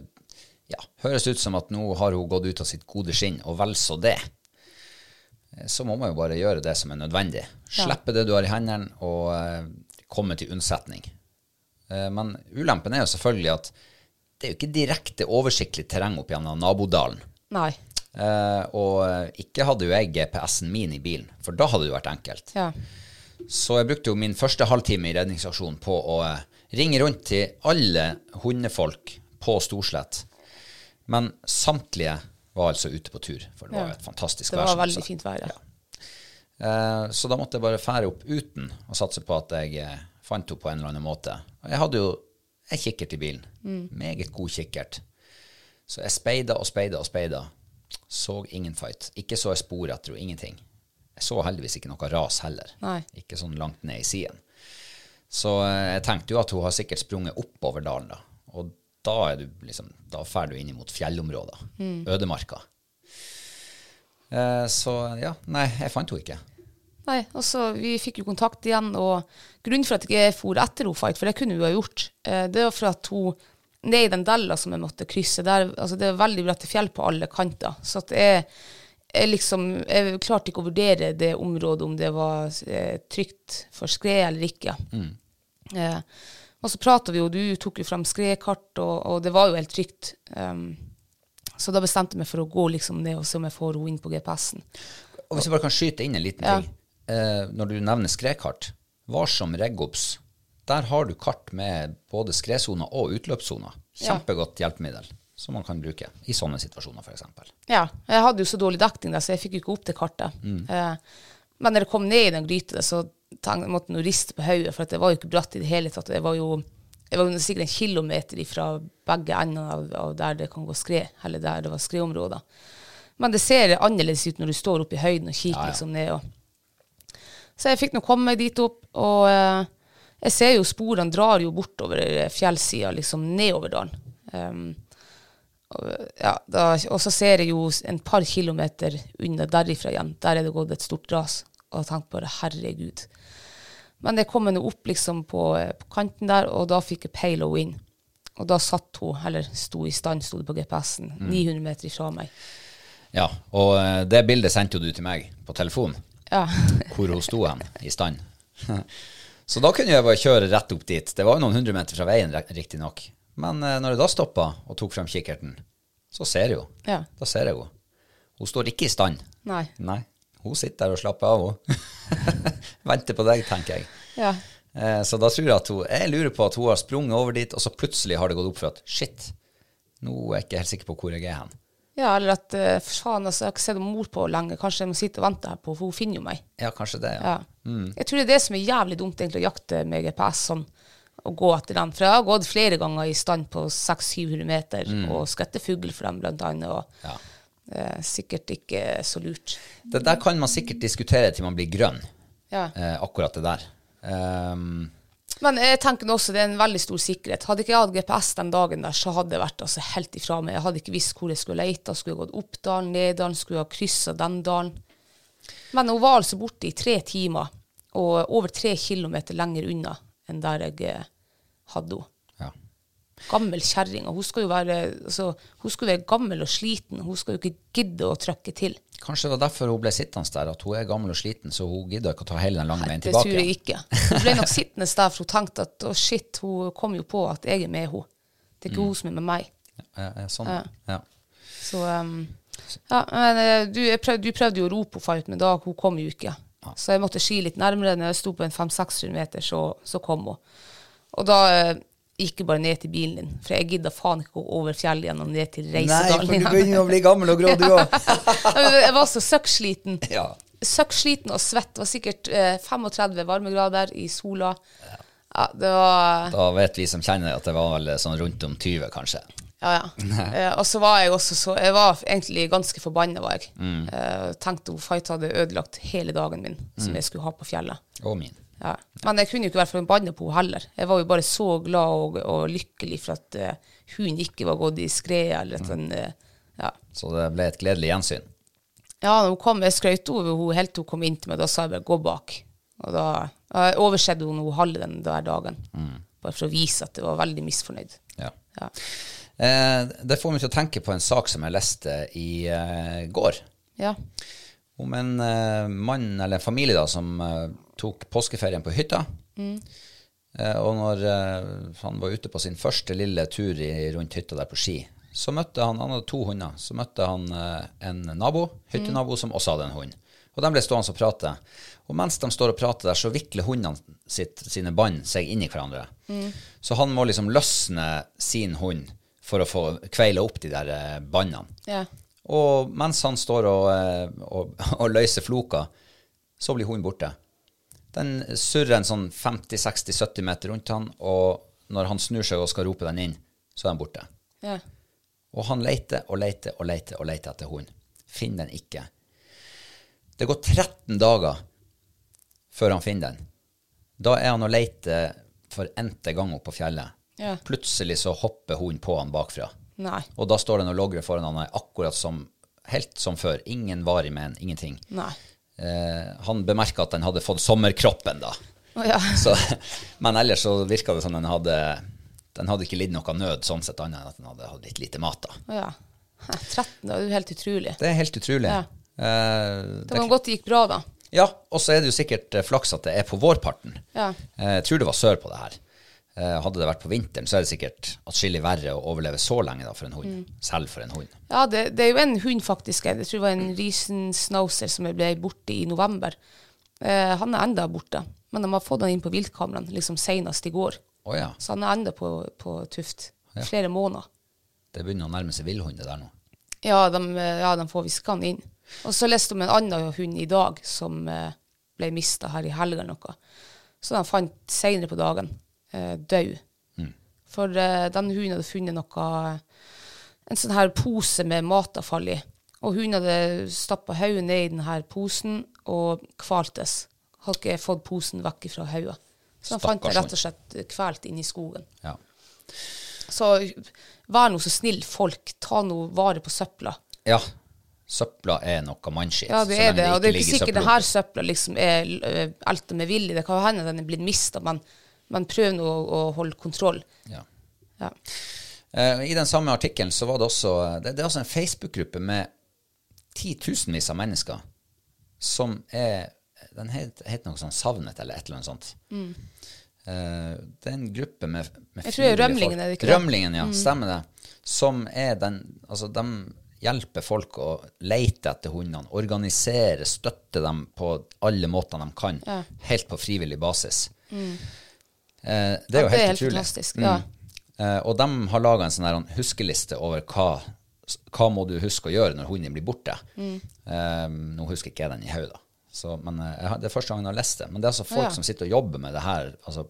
ja, høres ut som at nå har hun gått ut av sitt gode skinn, og vel så det. eh, så må man jo bare gjøre det som er nødvendig. Slippe det du har i hendene, og eh, komme til unnsetning. Eh, men ulempen er jo selvfølgelig at det er jo ikke direkte oversiktlig terreng opp gjennom nabodalen. Nei. Eh, og eh, ikke hadde jo jeg GPS-en min i bilen, for da hadde det vært enkelt. Ja. Så jeg brukte jo min første halvtime i redningsaksjonen på å eh, ringe rundt til alle hundefolk på Storslett. Men samtlige var altså ute på tur, for det var Ja. jo et fantastisk Det var veldig fint vær. Ja. Eh, så da måtte jeg bare fære opp uten og satse på at jeg fant henne på en eller annen måte. Jeg hadde jo en kikkert i bilen. Meget god kikkert. Så jeg speida og speida og speida. Så ingen fight. Ikke så jeg spor etter henne, ingenting. Jeg så heldigvis ikke noe ras heller. Nei. Ikke sånn langt ned i siden. Så eh, jeg tenkte jo at hun har sikkert sprunget oppover dalen, da. Og da er du liksom, da drar du inn mot fjellområder. Ødemarka. Eh, så ja, nei, jeg fant henne ikke. Nei, og så Vi fikk jo kontakt igjen, og grunnen for at jeg ikke for etter henne, Fight, for det kunne hun ha gjort, eh, det var for at hun ned i den della som jeg måtte krysse der, altså Det er veldig bratte fjell på alle kanter. Så at jeg, jeg liksom Jeg klarte ikke å vurdere det området, om det var eh, trygt for skred eller ikke. Eh, og så prata vi jo, du tok jo fram skredkart, og, og det var jo helt trygt. Um, så da bestemte jeg meg for å gå liksom ned og se om jeg får henne inn på GPS-en. Og hvis jeg bare kan skyte inn en liten Ja. Eh, når du nevner skredkart, Varsom Reggops, der har du kart med både skredsoner og utløpssoner. Kjempegodt hjelpemiddel som man kan bruke i sånne situasjoner, f.eks. Ja, jeg hadde jo så dårlig dekning, så jeg fikk jo ikke opp det kartet. Eh, men når jeg kom ned i den gryta, så måtte jeg riste på hodet, for det var jo ikke bratt i det hele tatt. Jeg var jo, jeg var jo sikkert en kilometer fra begge endene av, av der det kan gå skred, eller der det var skredområder. Men det ser annerledes ut når du står oppe i høyden og kikker liksom ned. Og. Så jeg fikk nå komme meg dit opp, og eh, jeg ser jo sporene drar jo bortover fjellsida, liksom nedover dalen. Um, og, ja, da, og så ser jeg jo en par kilometer unna derifra igjen. Der er det gått et stort ras. Og jeg tenkte bare herregud. Men jeg kom nå opp liksom på, på kanten der, og da fikk jeg peila henne inn. Og da satt hun, eller sto i stand, sto det på GPS-en, 900 meter ifra meg. Ja, og eh, det bildet sendte jo du til meg på telefon, Ja. hvor hun sto hen, i stand. Så da kunne jeg bare kjøre rett opp dit. Det var jo noen hundre meter fra veien, riktignok. Men eh, når jeg da stoppa og tok frem kikkerten, så ser jeg jo. Ja. Da ser jeg henne. Hun står ikke i stand. Nei. Nei. Hun sitter der og slapper av, hun. Venter på deg, tenker jeg. Ja. Eh, Så da tror jeg at hun Jeg lurer på at hun har sprunget over dit, og så plutselig har det gått opp for at shit, nå er jeg ikke helt sikker på hvor jeg er hen. Ja, eller at eh, faen, altså, jeg har ikke sett mor på lenge. Kanskje jeg må sitte og vente her på, for hun finner jo meg. Ja, kanskje det, ja. Ja. Jeg tror det er det som er jævlig dumt, egentlig, å jakte med GPS sånn, og gå etter den. For jeg har gått flere ganger i stand på 600-700 meter, og skutt fugl for dem, blant annet. Og, Ja. eh, sikkert ikke så lurt. Det der kan man sikkert diskutere til man blir grønn, Ja. eh, akkurat det der. Ehm, Men jeg tenker nå også det er en veldig stor sikkerhet. Hadde ikke jeg hatt GPS den dagen der, så hadde jeg vært altså, helt ifra meg. Jeg hadde ikke visst hvor jeg skulle lete. Skulle jeg gått opp dalen, ned dalen, skulle jeg ha kryssa den dalen. Men hun var altså borte i tre timer, og over tre kilometer lenger unna enn der jeg eh, hadde henne. Gammel kjerring, og hun skal jo være altså, hun skal være gammel og sliten. Hun skal jo ikke gidde å trykke til. Kanskje det var derfor hun ble sittende der, at hun er gammel og sliten, så hun gidder ikke å ta hele den lange veien tilbake. Det tror jeg ikke. Hun ble nok sittende der, for hun tenkte at å shit, hun kom jo på at jeg er med henne. Det er ikke hun som er med meg. Ja, ja, sånn. Ja. Så um, ja, men eh, du, prøvde, du prøvde jo å rope henne ut, men da hun kom jo ikke. Så jeg måtte ski litt nærmere. Når jeg sto på en 500-600 meter, så, så kom hun. Og da jeg bare ned til bilen din, for jeg gidda faen ikke gå over fjellet igjen og ned til Reisedalen. Nei, for du igjen. å bli gammel og grå, du òg. jeg var så søkksliten. Ja. Søkksliten og svett. Det var sikkert eh, 35 varmegrader i sola. Ja, det var Da vet vi som kjenner at det var vel sånn rundt om 20, kanskje. Ja, ja. Eh, og så var jeg også så Jeg var egentlig ganske forbanna, var jeg. Eh, tenkte hun Fight hadde ødelagt hele dagen min, som jeg skulle ha på fjellet. Og min. Ja. Men jeg kunne jo ikke være forbanna på henne heller. Jeg var jo bare så glad og, og lykkelig for at uh, hun ikke var gått i skred, eller at den uh, ja. Så det ble et gledelig gjensyn. Ja, når hun kom, jeg skrøt over henne helt til hun kom inn til meg. Da sa jeg bare 'gå bak'. Og da uh, jeg hun henne halve den der dagen. Bare for å vise at jeg var veldig misfornøyd. Ja. Ja. Eh, det får meg til å tenke på en sak som jeg leste i eh, går. ja. om en eh, mann eller en familie da, som eh, tok påskeferien på hytta. Eh, og når eh, han var ute på sin første lille tur i, rundt hytta der på ski, så møtte han han hadde to hunder, så møtte han eh, en nabo, hyttenabo som også hadde en hund. Og de ble stående og prate. Og mens de står og prater der, så vikler hundene sitt, sine bånd seg inn i hverandre. Så han må liksom løsne sin hund for å få kveila opp de der båndene. Ja. Og mens han står og, og, og løser floka, så blir hunden borte. Den surrer en sånn 50-60-70 meter rundt han, og når han snur seg og skal rope den inn, så er den borte. Ja. Og han leter og leter og leter og leter etter hunden. Finner den ikke. Det går 13 dager før han finner den. Da er han og leter for n-te gang opp på fjellet. Ja. Plutselig så hopper hunden på han bakfra. Nei. Og da står den og logrer foran han akkurat som helt som før. Ingen varig men, ingenting. Nei. Eh, han bemerka at den hadde fått sommerkroppen, da. Oh, ja. Så, men ellers så virka det som den hadde Den hadde ikke lidd noe nød sånn sett, annet enn at den hadde hatt litt lite mat. da. Oh, ja. 13, det er jo helt utrolig. Det er helt utrolig. Ja. Eh, Det var godt det gikk bra, da. ja, og så er det jo sikkert eh, flaks at det er på vårparten. Ja. Eh, jeg tror det var sør på det her. Eh, hadde det vært på vinteren, så er det sikkert atskillig verre å overleve så lenge da for en hund. Mm. Selv for en hund. Ja, det, det er jo en hund, faktisk. Jeg tror det var en Riesenschnauzer som ble borte i november. Eh, han er enda borte, men de har fått han inn på viltkameraene liksom senest i går. Oh, ja. Så han er enda på, på tuft. Flere måneder. Det begynner å nærme seg villhund, det der nå. Ja, de, eh, ja, de får visst han inn. Og så leste jeg om en annen hund i dag som eh, ble mista her i helga eller noe. Så de fant senere på dagen eh, død. For eh, den hunden hadde funnet noe En sånn her pose med matavfall i. Og hunden hadde stappa hodet ned i denne posen og kvaltes. Hadde ikke fått posen vekk fra hodet. Så han fant den rett og slett kvalt inne i skogen. Ja. Så vær nå så snill, folk. Ta nå vare på søpla. ja. Søpla er noe mannskitt. Ja, det er det. Og det er ikke sikkert denne søpla liksom er øh, elta med vilje. Det kan hende den er blitt mista, men, men prøv nå å, å holde kontroll. Ja. Ja. Eh, I den samme artikkelen så var det også Det, det er altså en Facebook-gruppe med titusenvis av mennesker som er Den heter, heter noe sånn Savnet, eller et eller annet sånt. Eh, det er en gruppe med, med Mm. Jeg tror det er Rømlingen, er det ikke det? Mm. Rømlingen, ja. Stemmer det. Som er den Altså, de hjelper folk å lete etter hundene, organisere, støtte dem på alle måter de kan, helt på frivillig basis. Eh, det er jo helt, er helt, utrolig. fantastisk, ja. Eh, og de har laga en sånn huskeliste over hva, hva må du huske å gjøre når hunden blir borte. Mm. Eh, nå husker ikke jeg den i hodet, men eh, jeg det er første gangen jeg har lest det. Men det er altså folk Ja. som sitter og jobber med det her altså,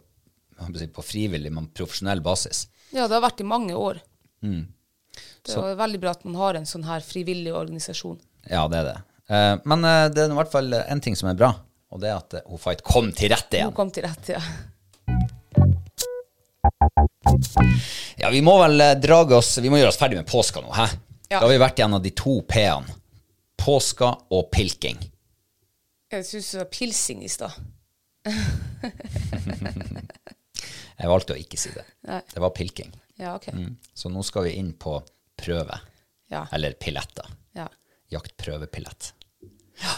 på frivillig, men profesjonell basis. ja, det har vært i mange år. Mm. Det er veldig bra at man har en sånn her frivillig organisasjon. Ja, det er det. Eh, men eh, det er i hvert fall en ting som er bra, og det er at eh, hun Fight kom til rette Hun kom til rette, ja. Ja, vi må vel eh, drage oss Vi må gjøre oss ferdig med påska nå, hæ? Ja. Da har vi vært gjennom de to P-ene. Påska og pilking. Jeg syns det var pilsing i stad. Jeg valgte å ikke si det. Nei. Det var pilking. Ja, OK. Mm. Så nå skal vi inn på prøve. Ja. Eller pilletter. ja. Jaktprøvepillett. Ja.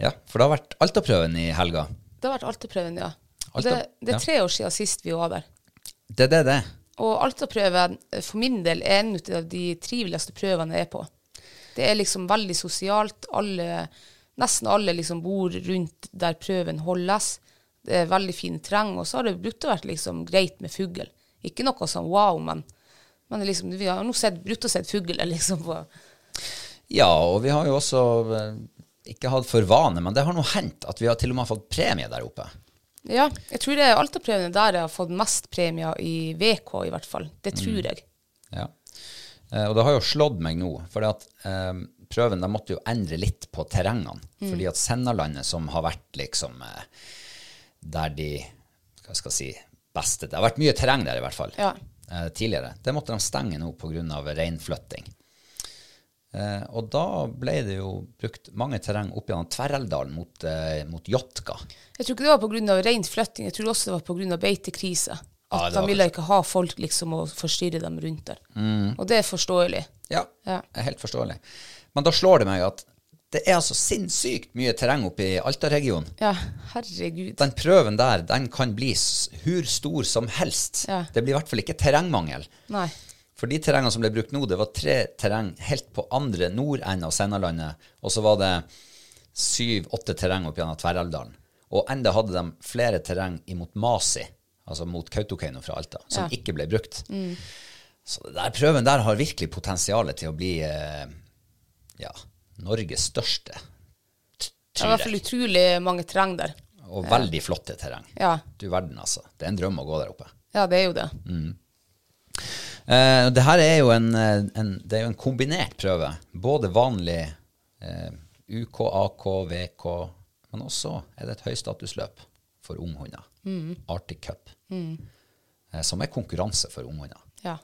ja, for det har vært Altaprøven i helga. Det har vært Altaprøven, ja. Alta- det, det er tre år siden sist vi var der. Det er det, det. Og Alta-prøven for min del er en av de triveligste prøvene jeg er på. Det er liksom veldig sosialt. Alle, nesten alle liksom bor rundt der prøven holdes. Det er veldig fin terreng. Og så har det brutt å vært liksom greit med fugl. Ikke noe sånn wow, men, men liksom, vi har nå sett, brutt å sett fugl. liksom Ja, og vi har jo også eh, ikke hatt for vane, men det har nå hendt at vi har til og med fått premie der oppe. Ja, jeg tror det er Altaprøvene der jeg har fått mest premier i VK, i hvert fall. Det tror jeg. Ja. Eh, og det har jo slått meg nå, for at eh, prøven de måtte jo endre litt på terrengene. Fordi at Sennalandet, som har vært liksom eh, der de hva skal jeg si, beste Det har vært mye terreng der, i hvert fall, Ja. eh, tidligere. Det måtte de stenge nå pga. reinflytting. Eh, og da ble det jo brukt mange terreng opp gjennom Tverreldalen mot, eh, mot Jotka. Jeg tror ikke det var pga. rent flytting, jeg tror også det var pga. beitekrise. At Ja, de ville ikke ha folk liksom og forstyrre dem rundt der. Og det er forståelig. Ja, Ja. helt forståelig. Men da slår det meg at Det er altså sinnssykt mye terreng oppe i Alta-regionen. Ja, herregud. Den prøven der, den kan bli hur stor som helst. Ja. Det blir i hvert fall ikke terrengmangel. Nei. For de terrengene som ble brukt nå, det var tre terreng helt på andre nordenden av Sennalandet, og så var det syv-åtte terreng opp gjennom Tverrelvdalen. Og enda hadde de flere terreng imot Masi, altså mot Kautokeino fra Alta, som Ja. Mm. ikke ble brukt. Så det der prøven der har virkelig potensial til å bli eh, ja, Norges største, Det er i hvert fall utrolig mange terreng der. Og veldig flotte terreng. Ja. Du verden, altså. Det er en drøm å gå der oppe. Ja, det er jo det. Eh, det her er jo en, eh, en, det er jo en kombinert prøve. Både vanlig uh, UK, AK, VK, men også er det et høystatusløp for unghunder. Arctic Cup. Eh, som er konkurranse for unghunder. Ja.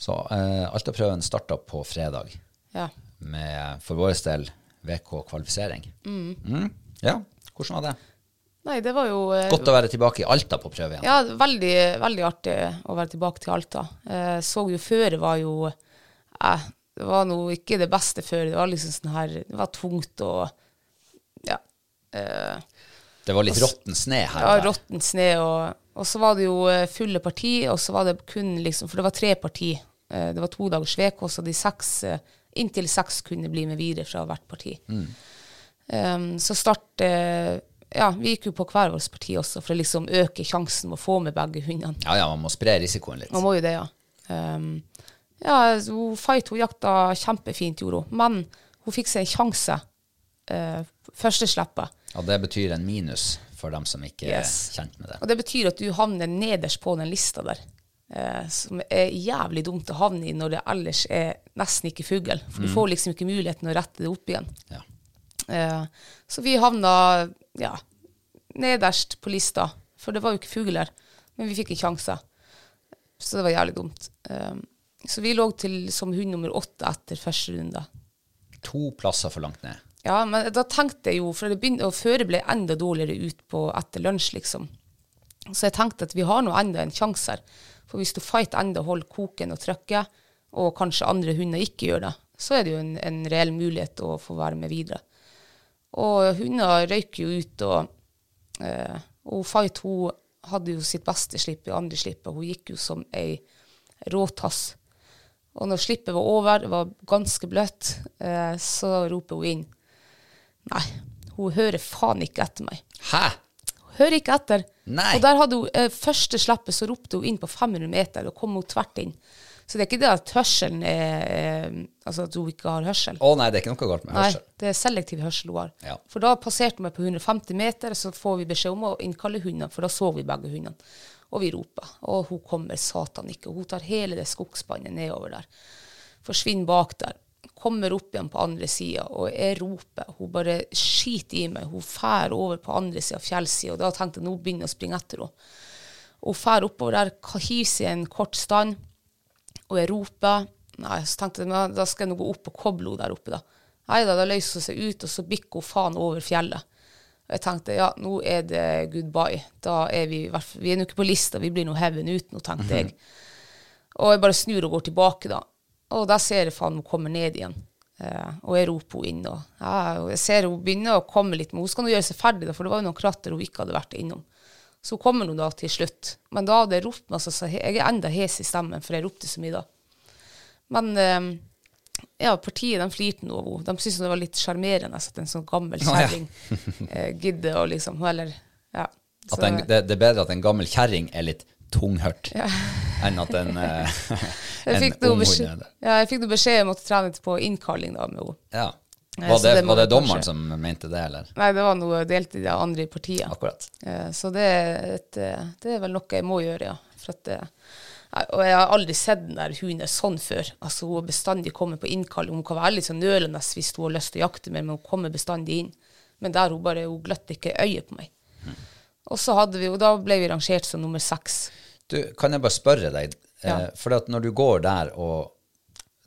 Så uh, Alta-prøven starta på fredag Ja. med for vår del VK-kvalifisering. Mm. Ja, hvordan var det? Nei, det var jo eh, Godt å være tilbake i Alta på prøve igjen. Ja, veldig, veldig artig å være tilbake til Alta. Eh, så jo føret var jo eh, Det var nå ikke det beste føret. Det var liksom sånn her Det var tungt og Ja. Eh, Det var litt råtten sne her. ja råtten. Sne. Og, og så var det jo eh, fulle parti, og så var det kun liksom For det var tre parti. Eh, det var to dagers VK, så de seks eh, Inntil seks kunne bli med videre fra hvert parti. Um, så start eh, Ja, vi gikk jo på hver vårt parti også, for å liksom øke sjansen med å få med begge hundene. Ja, ja, man må spre risikoen litt. Man må jo det, ja. Um, ja, hun Fight hun jakta kjempefint, gjorde hun. Men hun fikk seg en sjanse uh, første slippet. Ja, det betyr en minus for dem som ikke Yes. er kjent med det. Og det betyr at du havner nederst på den lista der. Uh, som er jævlig dumt å havne i når det ellers er nesten ikke fugl. For du får liksom ikke muligheten å rette det opp igjen. Ja. Uh, så vi havna ja, nederst på lista, for det var jo ikke fugler. Men vi fikk en sjanse. Så det var jævlig dumt. Um, så vi lå til som hund nummer åtte etter første runde. To plasser for langt ned. Ja, men da tenkte jeg jo, for det begynte, og føret ble enda dårligere ut på etter lunsj, liksom. Så jeg tenkte at vi har nå enda en sjanse her. For hvis du fight enda holder koken og trykket, og kanskje andre hunder ikke gjør det, så er det jo en, en reell mulighet å få være med videre. Og hunder røyker jo ut, og, eh, og Fight hun hadde jo sitt beste slipp i andre slippet. Hun gikk jo som ei råtass. Og når slippet var over, det var ganske bløtt, eh, så roper hun inn. Nei, hun hører faen ikke etter meg. Hæ? Hun hører ikke etter. Nei. Og der hadde hun, eh, første slippet så ropte hun inn på 500 meter, og kom hun tvert inn. Så det er ikke det at hørselen er eh, Altså at hun ikke har hørsel. Å nei, det er ikke noe galt med hørsel. Nei, det er selektiv hørsel hun har. Ja. For da passerte meg på 150 meter, så får vi beskjed om å innkalle hundene, for da så vi begge hundene. Og vi roper. Og hun kommer satan ikke. Hun tar hele det skogspannet nedover der. Forsvinner bak der. Kommer opp igjen på andre sida, og jeg roper. Hun bare skiter i meg. Hun fær over på andre sida av fjellsida, og da tenkte jeg nå begynner jeg å springe etter henne. Hun fær oppover der, hiver seg i en kort stand, og jeg roper. Nei, så tenkte jeg da skal jeg nå gå opp og koble henne der oppe, da. Nei da, da løser hun seg ut, og så bikker hun faen over fjellet. Og jeg tenkte ja, nå er det goodbye. Da er vi Vi er nå ikke på lista, vi blir nå heaven ut nå, tenkte jeg. Og jeg bare snur og går tilbake, da. Og da ser jeg faen hun kommer ned igjen. Eh, og jeg roper henne inn. Og, ja, og jeg ser hun begynner å komme litt, men hun skal nå gjøre seg ferdig, da, for det var jo noen kratter hun ikke hadde vært innom. Så kommer hun da til slutt. Men da hadde jeg ropt meg, så, jeg er enda hes i stemmen, for jeg ropte så mye da. Men eh, ja, partiet de flirte nå av henne. De syntes det var litt sjarmerende at en sånn gammel ja. kjerring eh, gidder å liksom Eller, ja. Så- en, det, det er bedre at en gammel kjerring er litt tunghørt, enn at en, eh, en ung hund er det. ja, jeg fikk noe beskjed om å trene på innkalling da med henne. Ja. Var det, det var det dommeren som mente det, eller? Nei, det var noe delt i det andre i partiet. Akkurat. Eh, Så det, er et, eh, det er vel noe jeg må gjøre, ja. At, eh, og jeg har aldri sett den der hunden sånn før. Altså, hun har bestandig kommet på innkalling. Hun kan være litt sånn nølende hvis hun har lyst til å jakte mer, men hun kommer bestandig inn. Men der hun bare, hun gløtter ikke øyet på meg. Og så hadde vi, og da ble vi rangert som nummer seks. Du, kan jeg bare spørre deg, Ja. for når du går der og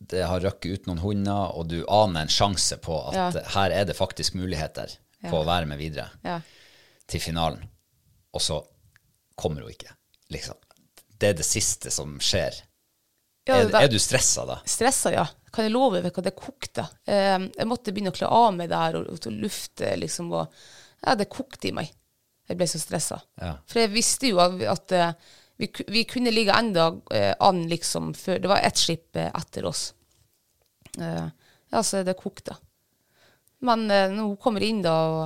det har røkket ut noen hunder, og du aner en sjanse på at Ja. her er det faktisk muligheter på å være med videre Ja. til finalen, og så kommer hun ikke, liksom. Det er det siste som skjer. Ja, er, er du stressa da? Stressa, ja. kan jeg love deg at det kokte. Eh, jeg måtte begynne å kle av meg der og, og lufte, liksom. Og, ja, det kokte i meg. Jeg ble så stressa. Ja. For jeg visste jo at, at eh, vi, vi kunne ligge enda eh, an liksom før Det var ett skip eh, etter oss. Eh, ja, så er det kokt, da. Men eh, når hun kommer inn da og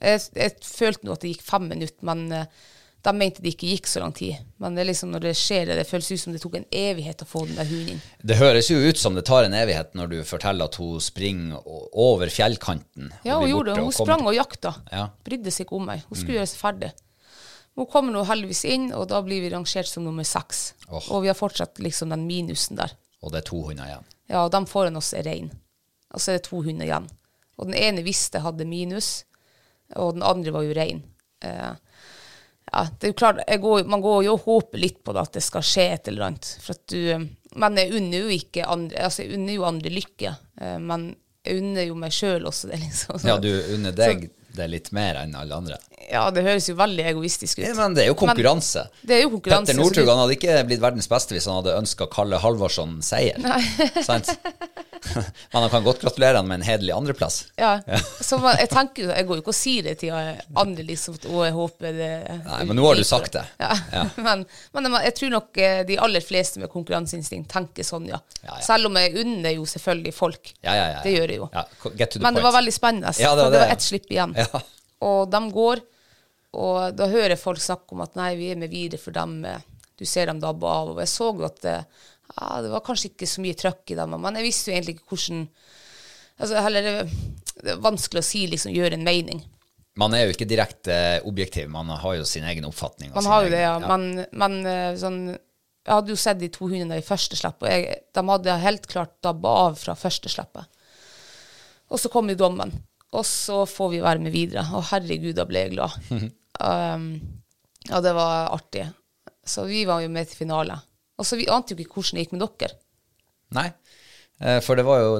jeg, jeg følte nå at det gikk fem minutter, men eh, de mente det ikke gikk så lang tid. Men det liksom når det skjer, det, det føles ut som det tok en evighet å få den der hunden inn. Det høres jo ut som det tar en evighet når du forteller at hun springer over fjellkanten. Ja, hun gjorde det. Hun sprang og jakta. Ja. Mm. Brydde seg ikke om meg. Hun skulle gjøre seg ferdig. Hun kommer nå heldigvis inn, og da blir vi rangert som nummer seks. Oh. Og vi har fortsatt liksom den minusen der. Og det er to hunder igjen. Ja, og de foran oss er rein. Og så er det to hunder igjen. Og den ene visste hadde minus, og den andre var jo rein. Eh, ja, det er jo klart, går, man går jo og håper litt på det, at det skal skje et eller annet. For at du, men jeg unner jo ikke andre, altså jeg unner jo andre lykke, eh, men jeg unner jo meg sjøl også det, liksom. Ja, du unner deg det litt mer enn alle andre. Ja, det høres jo veldig egoistisk ut. Ja, men det er jo konkurranse. det er jo konkurranse, Petter så Northug hadde ikke blitt verdens beste hvis han hadde ønska Kalle Halvorsson seier. Sant? Men han kan godt gratulere han med en hederlig andreplass. Ja, så man, jeg tenker jeg går jo ikke og sier det til andre liksom, og jeg håper det Nei, men nå har du sagt det. Ja. Ja. men, men jeg tror nok eh, de aller fleste med konkurranseinstinkt tenker sånn, ja. Ja, ja. Selv om jeg unner jo selvfølgelig folk. Ja, ja, ja. Det gjør jeg jo. Ja, Men det var veldig spennende, Ja, det var det var det. ett slipp igjen. Ja. Og de går, og da hører folk snakke om at nei, vi er med videre for dem. eh, Du ser dem dabbe av. Og jeg så jo at det, ja, det var kanskje ikke så mye trøkk i dem, men jeg visste jo egentlig ikke hvordan altså, heller, det- Det er vanskelig å si, liksom, gjøre en mening. Man er jo ikke direkte objektiv, man har jo sin egen oppfatning. og Man har jo det, ja. Men, men eh, sånn Jeg hadde jo sett de to hundene i første slipp, og jeg, de hadde helt klart dabba av fra første slippet. Og så kom jo dommen, og så får vi være med videre. Å, herregud, da ble jeg glad. um, ja, det var artig. Så vi var jo med til finale. Og så vi ante jo ikke hvordan det gikk med dere. Nei, eh, for det var jo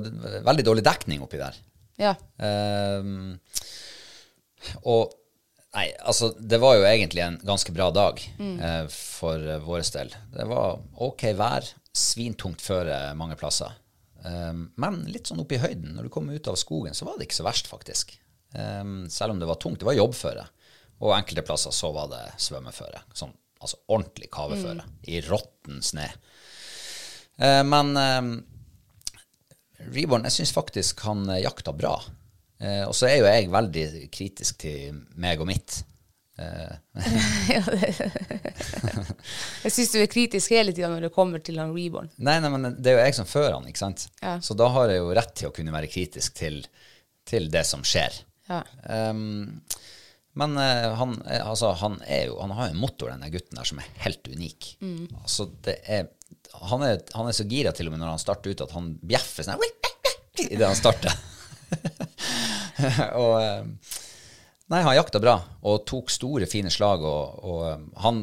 veldig dårlig dekning oppi der. Ja. Um, og Nei, altså, det var jo egentlig en ganske bra dag eh, for uh, vår del. Det var ok vær, svintungt føre mange plasser. Um, men litt sånn oppe i høyden, når du kom ut av skogen, så var det ikke så verst, faktisk. Um, selv om det var tungt. Det var jobbføre. Og enkelte plasser så var det svømmeføre. Sånn, altså ordentlig kaveføre. I råtten snø. Eh, men eh, Reborn, jeg syns faktisk han eh, jakta bra. Eh, og så er jo jeg veldig kritisk til meg og mitt. Eh, Jeg syns du er kritisk hele tida når det kommer til han Reborn. nei, nei, men det er jo jeg som fører han, ikke sant? Ja. Så da har jeg jo rett til å kunne være kritisk til, til det som skjer. Ja. Ehm, men uh, han, er- altså, han, jo, han har jo en motor, denne gutten der, som er helt unik. Mm. Altså, det er, han, er, han er så gira til og med når han starter ut, at han bjeffer sånn idet han starter. og eh, Nei, han jakta bra og tok store, fine slag. Og, og han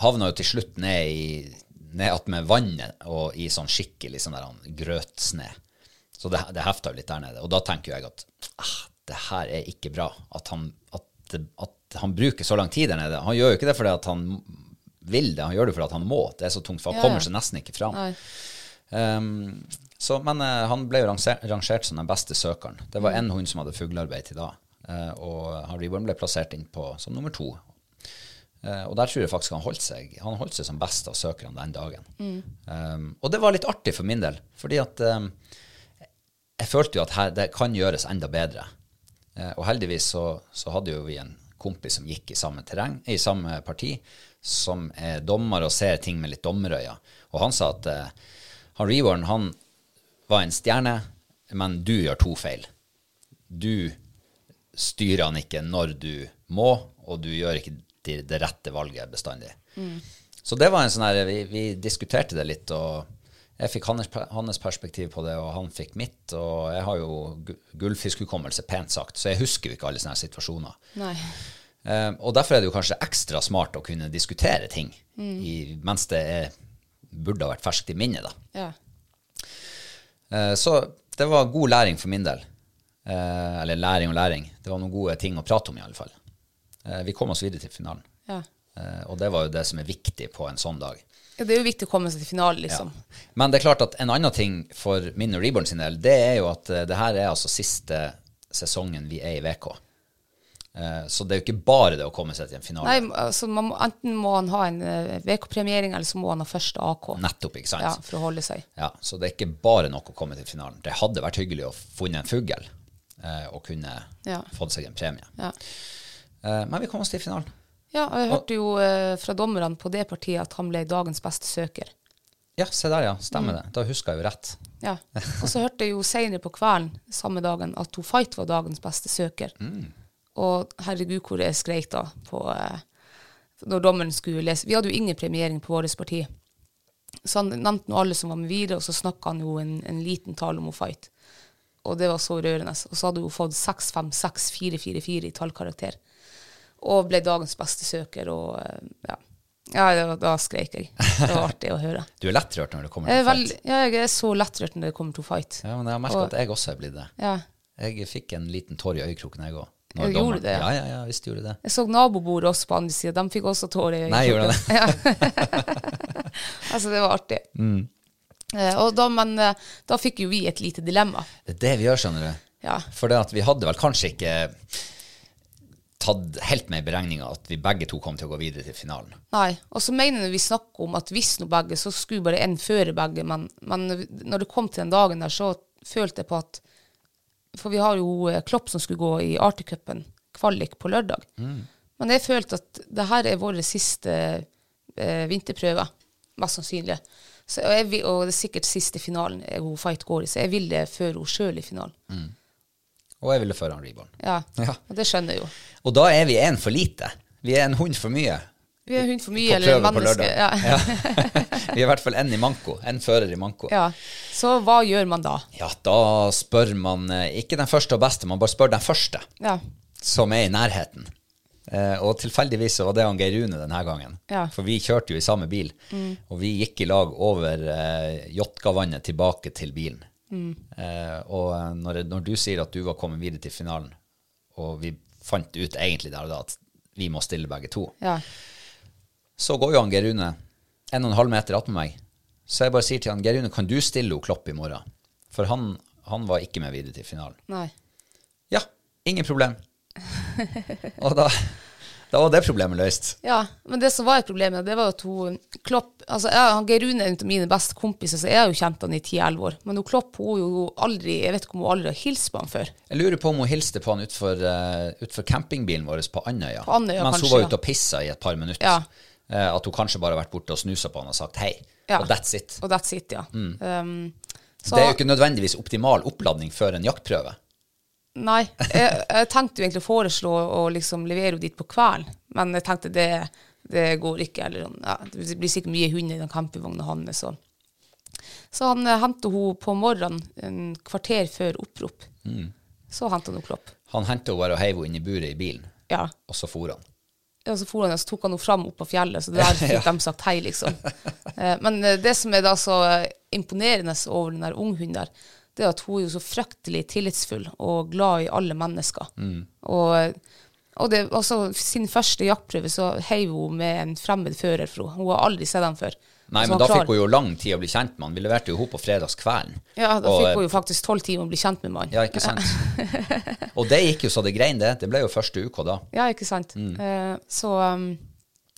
havna jo til slutt ned i ned attmed vannet og i sånn skikkelig sånn der han grøtsne. Så det, det hefta jo litt der nede. Og da tenker jo jeg at ah, det her er ikke bra. At han, at, at han bruker så lang tid der nede. Han gjør jo ikke det fordi at han vil det, han gjør det fordi at han må. Det er så tungt, for han Ja, ja. kommer seg nesten ikke fram. Um, så, men uh, han ble jo rangert, rangert som den beste søkeren. Det Mm. var én hund som hadde fuglearbeid til da. uh, og han Reborn ble plassert inn på som nummer to. Uh, og der tror jeg faktisk han holdt seg Han holdt seg som best av søkerne den dagen. Um, og det var litt artig for min del, fordi at um, jeg følte jo at her, det kan gjøres enda bedre. Eh, og heldigvis så, så hadde jo vi en kompis som gikk i samme terreng, i samme parti, som er dommer og ser ting med litt dommerøyne. Og han sa at eh, han Reborn, han var en stjerne, men du gjør to feil. Du styrer han ikke når du må, og du gjør ikke det, det rette valget bestandig. Så det var en sånn her, vi, vi diskuterte det litt, og jeg fikk hans, hans perspektiv på det, og han fikk mitt, og jeg har jo gu- gullfiskhukommelse, pent sagt, så jeg husker jo ikke alle sånne situasjoner. Eh, og derfor er det jo kanskje ekstra smart å kunne diskutere ting i, mens det er, burde ha vært ferskt i minnet, da. Ja. Eh, Så det var god læring for min del. Eh, Eller læring og læring. Det var noen gode ting å prate om, i alle fall. Eh, Vi kom oss videre til finalen. ja. Eh, og det var jo det som er viktig på en sånn dag. Ja, det er jo viktig å komme seg til finalen, liksom. Men det er klart at en annen ting for min og Reborn sin del, det er jo at eh, det her er altså siste sesongen vi er i VK. Eh, så det er jo ikke bare det å komme seg til en finale. Nei, altså, man må, enten må han ha en uh, VK-premiering, eller så må han ha første AK. Nettopp, ikke sant? Ja, for å holde seg. Ja, så det er ikke bare nok å komme til finalen. Det hadde vært hyggelig å funne en fugl eh, og kunne Ja. fått seg en premie. Ja. Eh, men vi kom oss til finalen. Ja, og jeg hørte jo eh, fra dommerne på det partiet at han ble dagens beste søker. Ja, se der, ja. Mm. Stemmer det. Da husker jeg jo rett. Ja. Og så hørte jeg jo senere på kvelden samme dagen at hun Fight var dagens beste søker. Og herregud, hvor jeg skreik da på eh, når dommeren skulle lese. Vi hadde jo ingen premiering på vårt parti. Så han nevnte nå alle som var med videre, og så snakka han jo en, en liten tale om hun Fight. Og det var så rørende. Og så hadde hun fått 6-5-6-4-4-4 i tallkarakter. Og ble dagens beste søker, og eh, ja. Ja, da, da skreik jeg. Det var artig å høre. Du er lettrørt når det kommer til fight. ja, jeg er så lettrørt når det kommer til fight. Ja, men jeg har merket at jeg også er blitt det. Ja. Jeg fikk en liten tår i øyekroken, jeg òg. Jeg gjorde det? Ja, ja, ja, visst gjorde det. Jeg så nabobordet også på andre sida. De fikk også tårer i øyet. Nei, gjorde det? Ja. altså, det var artig. Mm. Eh, da, men eh, da fikk jo vi et lite dilemma. Det er det vi gjør, skjønner du. Ja. For vi hadde vel kanskje ikke tatt helt med i beregninga at vi begge to kom til å gå videre til finalen. Nei. Og så mener vi snakker om at hvis nå begge, så skulle bare én føre begge. Men, men når det kom til den dagen der, så følte jeg på at For vi har jo eh, Klopp som skulle gå i Arctic-cupen, kvalik, på lørdag. Men jeg følte at det her er vår siste eh, vinterprøve, mest sannsynlig. Så, og, jeg, og det er sikkert siste finalen hun Fight går i, så jeg ville føre henne sjøl i finalen. Og jeg ville føre han Reborn. Ja. Ja. Og det skjønner jeg jo. Og da er vi én for lite. Vi er en hund for mye. Vi er en hund for mye, eller en menneske. Ja. Ja. vi er i hvert fall én i manko. En fører i manko. ja. Så hva gjør man da? Ja, da spør man eh, ikke den første og beste, man bare spør den første Ja. som er i nærheten. Eh, og tilfeldigvis så var det han Geir Rune denne gangen. Ja. For vi kjørte jo i samme bil, og vi gikk i lag over eh, Jotkavannet tilbake til bilen. Eh, og eh, når, når du sier at du var kommet videre til finalen, og vi fant ut egentlig der og da at vi må stille begge to, ja. så går jo han Geir Rune en og en halv meter attmed meg. Så jeg bare sier til han, Geir Rune, kan du stille henne Klopp i morgen? For han, han var ikke med videre til finalen. Nei. Ja, ingen problem. og da, da var det problemet løst. Ja, men det som var et problem, det var at hun Klopp altså jeg, han Geir Rune er en av mine beste kompiser, så jeg har jo kjent han i 10-11 år. Men hun Klopp hun jo aldri Jeg vet ikke om hun aldri har hilst på han før. Jeg lurer på om hun hilste på han utfor, uh, utfor campingbilen vår på Andøya. På Andøya, mens hun var ute og pissa i et par minutter. Ja. Eh, at hun kanskje bare har vært borte og snusa på han og sagt hei. Ja. Og that's it. Og that's it, ja. Um, så, det er jo ikke nødvendigvis optimal oppladning før en jaktprøve. Nei. Jeg, jeg tenkte jo egentlig å foreslå å liksom levere henne dit på kvelden, men jeg tenkte det, det går ikke. Eller, ja, det blir sikkert mye hunder i den campingvogna hans. Så. så han hentet henta henne på morgenen, en kvarter før opprop. Så henta han henne Klopp. Han hentet henne bare og heiv henne inn i buret i bilen, Ja. og så for han. Ja, så, for han, så tok han henne fram opp på fjellet, så der fikk de sagt hei, liksom. Eh, Men eh, det som er da så eh, imponerende over den der unghunden der, det er at hun er jo så fryktelig tillitsfull og glad i alle mennesker. Og, og det, også sin første jaktprøve så heiv hun med en fremmed fører, for hun har aldri sett ham før. Nei, men da klar- fikk hun jo lang tid å bli kjent med han. Vi leverte jo henne på fredagskvelden. Ja, da Og, fikk hun jo faktisk tolv timer å bli kjent med mannen. Ja, ikke sant? og det gikk jo så det grein, det. Det ble jo første uka da. Ja, ikke sant. Eh, så um,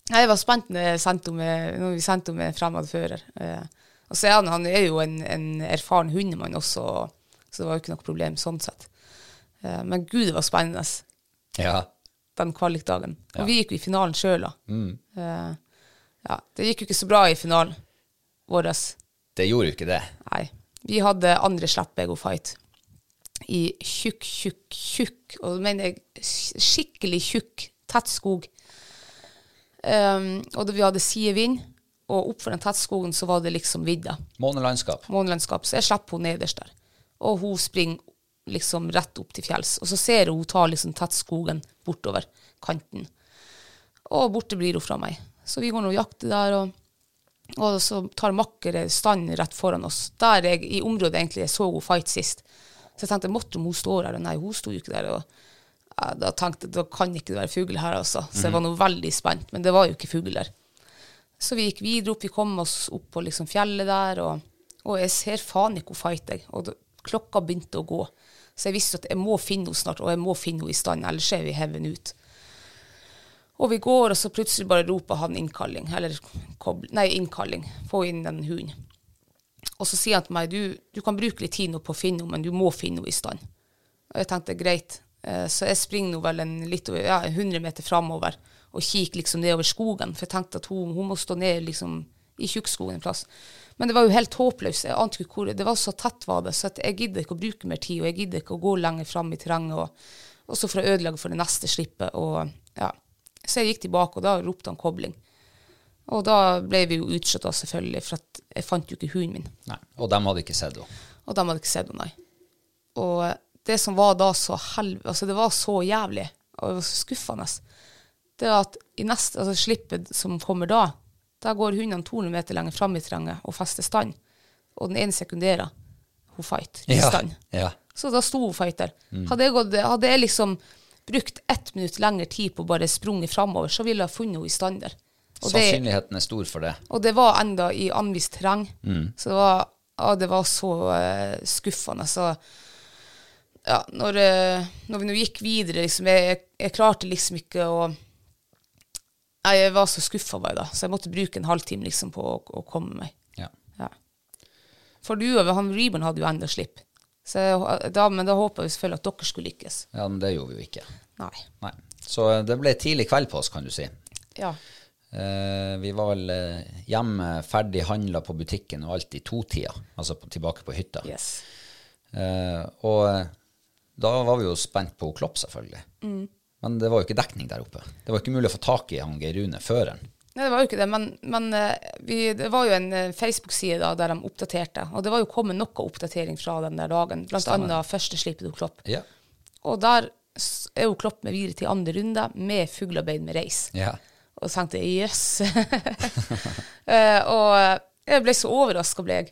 jeg var spent når, jeg sendte henne med, når vi sendte henne med en fremmed fører. Eh, og så er han, han er jo en, en erfaren hundemann også, så det var jo ikke noe problem sånn sett. Eh, men gud, det var spennende Ja. den kvalikdagen. Og vi gikk jo i finalen sjøl, da. Mm. ja, det gikk jo ikke så bra i finalen vår. Det gjorde jo ikke det. Nei. Vi hadde andre slipp, jeg og Fight. I tjukk, tjukk, tjukk, og da mener jeg skikkelig tjukk, tett skog. Um, og da vi hadde sidevind, og opp for den tettskogen så var det liksom vidda. Månelandskap. Månelandskap. Så jeg slipper henne nederst der. Og hun springer liksom rett opp til fjells. Og så ser hun hun tar liksom tettskogen bortover kanten. Og borte blir hun fra meg. Så vi går nå og jakter der, og, og så tar makkere stand rett foran oss. Der jeg, i området egentlig jeg så hun fight sist. Så jeg tenkte, måtte om hun står her? Og nei, hun sto jo ikke der. Og Ja, da tenkte jeg da kan ikke det være fugl her, altså. Så jeg var nå veldig spent, men det var jo ikke fugl der. Så vi gikk videre opp, vi kom oss opp på liksom fjellet der, og, og jeg ser faen ikke hun fighter. Og da, klokka begynte å gå. Så jeg visste at jeg må finne henne snart, og jeg må finne henne i stand, ellers er vi heven ut. Og vi går, og så plutselig bare roper han innkalling, eller kobl, nei, innkalling. Få inn den hunden. Og så sier han til meg, du, du kan bruke litt tid nå på å finne henne, men du må finne henne i stand. Og jeg tenkte, greit. Eh, Så jeg springer nå vel en litt ja, 100 meter framover og kikke liksom nedover skogen, for jeg tenkte at hun, hun må stå ned liksom i tjukkskogen en plass. Men det var jo helt håpløst. Jeg ante ikke hvor Det var så tett var det, så jeg gidder ikke å bruke mer tid, og jeg gidder ikke å gå lenger fram i terrenget, og, også for å ødelegge for det neste slippet. Og, ja. Så jeg gikk tilbake, og da ropte han kobling. Og da ble vi jo utslått, selvfølgelig, for jeg fant jo ikke hunden min. Nei. Og dem hadde ikke sett henne. Og dem hadde ikke sett henne, nei. Og det som var da så helv... Altså, det var så jævlig, og det var så skuffende, det er at i neste altså, slippet som kommer da, da går hundene 200 meter lenger fram i terrenget og fester stand. Og den ene sekunderer hun fight i stand. ja. Så da sto hun fighter. der. Hadde, jeg gått, hadde jeg liksom brukt ett minutt lengre tid på å bare sprunget framover, så ville jeg funnet henne i stand der. Og det, Sannsynligheten er stor for det. og det var enda i anvist terreng. Så det var, ja, det var så uh, skuffende. Så ja, når, uh, når vi nå gikk videre, liksom, jeg, jeg, jeg klarte liksom ikke å Jeg var så skuffa bare da, så jeg måtte bruke en halvtime liksom på å, å komme meg. Ja. Ja. For du og han Reborn hadde jo enda slipp. Så jeg, da, men da håpa vi selvfølgelig at dere skulle lykkes. ja, men det gjorde vi jo ikke. Nei. Nei. Så det ble tidlig kveld på oss, kan du si. Ja. Eh, vi var vel eh, hjemme, ferdig handla på butikken og alt i totida, altså på, tilbake på hytta. Yes. Eh, og eh, da var vi jo spent på Klopp, selvfølgelig. Men det var jo ikke dekning der oppe. Det var ikke mulig å få tak i han Geir Rune føreren. Nei, det var jo ikke det, men, men eh, vi, det var jo en eh, Facebook-side der de oppdaterte. Og det var jo kommet noe oppdatering fra den der dagen, blant annet første slipet til Klopp. Ja. Og der er jo Klopp med videre til andre runde med fuglearbeid med reis. ja. Og tenkte jøss. Yes. og jeg ble så overraska, ble jeg.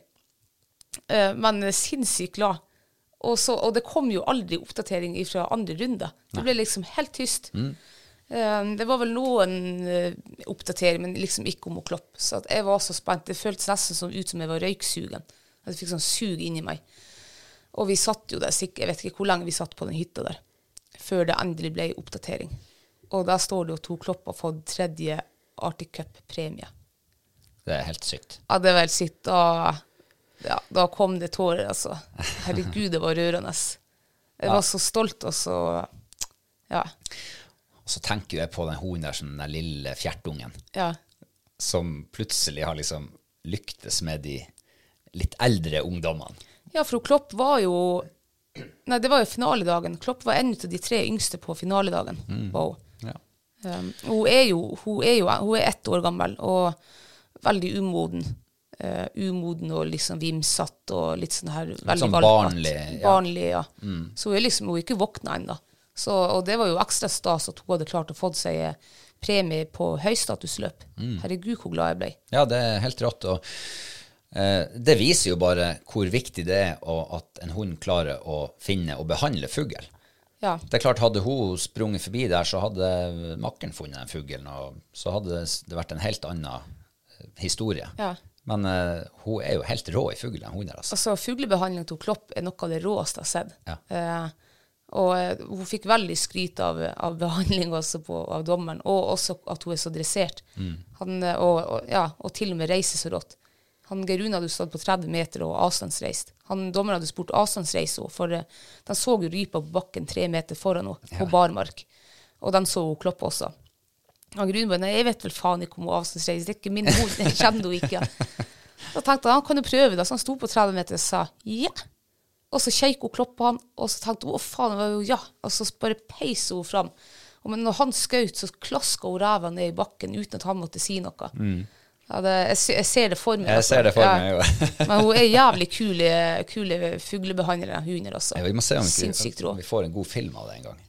Eh, men sinnssykt glad. Og, så, og det kom jo aldri oppdatering fra andre runder. Det ble liksom helt tyst. Mm. det var vel noen oppdatering, men liksom ikke om å kloppe. Så jeg var så spent. Det føltes nesten som ut som jeg var røyksugen. At jeg fikk sånn sug inni meg. Og vi satt jo der sikkert, jeg vet ikke hvor lenge vi satt på den hytta der, før det endelig ble oppdatering. Og der står det jo to klopper har fått tredje Arctic Cup-premie. Det er helt sykt. Ja, det er helt sykt. Da, ja, da kom det tårer, altså. Herregud, det var rørende. Jeg var så stolt, og så Ja. Og så tenker jeg på den hunden der som den der lille fjertungen, ja. som plutselig har liksom lyktes med de litt eldre ungdommene. Ja, for Klopp var jo Nei, det var jo finaledagen. Klopp var en av de tre yngste på finaledagen. Wow. Ja. Um, hun er jo hun er jo hun er ett år gammel og veldig umoden. Eh, umoden og liksom vimsatt og litt sånn her veldig sånn barnlig, ja. Barnlig, ja. Så hun er liksom hun er ikke våkna ennå. Så, og det var jo ekstra stas at hun hadde klart å få seg eh, premie på høystatusløp. Herregud, hvor glad jeg ble. Ja, det er helt rått. Og eh, det viser jo bare hvor viktig det er å, at en hund klarer å finne og behandle fugl. Ja. Det er klart, hadde hun sprunget forbi der, så hadde makkeren funnet den fuglen, og så hadde det vært en helt annen eh, historie. Ja. Men uh, hun er jo helt rå i fugl, den hunden der, altså. Altså, Fuglebehandling til Klopp er noe av det råeste jeg har sett. Ja. Uh, og uh, hun fikk veldig skryt av, av behandling også på, av dommeren, og også at hun er så dressert. Mm. Han, og, og, ja, og til og med reiser så rått. Han Geir hadde stått på 30 meter og avstandsreist. Han Dommeren hadde spurt avstandsreise henne, for de så jo rypa på bakken tre meter foran henne, på barmark. Og den så hun Klopp også. Geir bare Nei, jeg vet vel faen ikke om hun avstandsreiser, det er ikke min mor, jeg kjenner henne ikke. Da tenkte han han kan jo prøve, da. Så han sto på 30 meter og sa ja. Og så kjekk hun Klopp på han, og så tenkte hun å faen, det var jo ja. Og så bare peiser hun fram. Og men når han skjøt, så klaska hun ræva ned i bakken uten at han måtte si noe. Ja, det, jeg, jeg ser det for meg. Mm. Jeg altså. ser det for Ja. meg, jo. Men hun er jævlig kule, kule fuglebehandlere, hunder også. Ja, vi må se om vi, om vi får en god film av det en gang.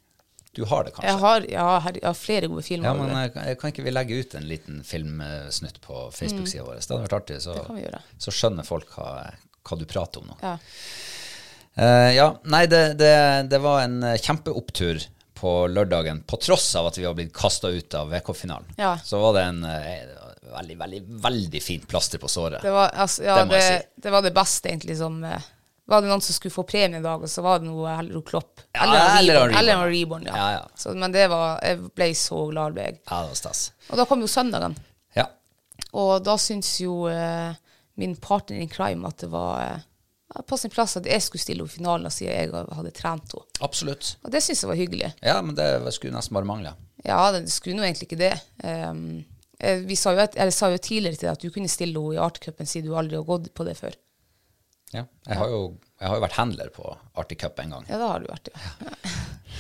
Du har det kanskje? Jeg har, ja, her, jeg har flere gode filmer. Ja, men jeg, eh, kan ikke vi legge ut en liten filmsnutt på Facebook-sida vår? Det hadde vært artig, så, Mm. Det kan vi gjøre. så skjønner folk hva, hva du prater om nå. Ja. Uh, ja, nei, det, det, det var en eh, kjempeopptur på lørdagen, på tross av at vi var blitt kasta ut av VK-finalen, Ja. så var det en uh, veldig, veldig, veldig fint plaster på såret. Det var, altså, ja, Det må det, var det beste, egentlig, som eh, Var det noen som skulle få premie i dag, og så var det noe Hello Klopp. Eller ja, eller Reborn. Eller Reborn. Reborn, ja. Ja, ja. Så, men det var Jeg ble så glad, ble jeg. Ja, det var stas. Og da kom jo søndagen. Ja. Og da syntes jo eh, min partner in crime at det var eh, på sin plass at jeg skulle stille opp i finalen, siden jeg hadde trent henne. Absolutt. Og det syntes jeg var hyggelig. Ja, men det skulle nesten bare mangle. Ja, det skulle nå egentlig ikke det. Um, vi sa jo, et, sa jo tidligere til deg at du kunne stille henne i Artcupen siden du aldri har gått på det før. Ja. Jeg, har jo, jeg har jo vært handler på Arctic Cup en gang. Ja, det har du vært, ja.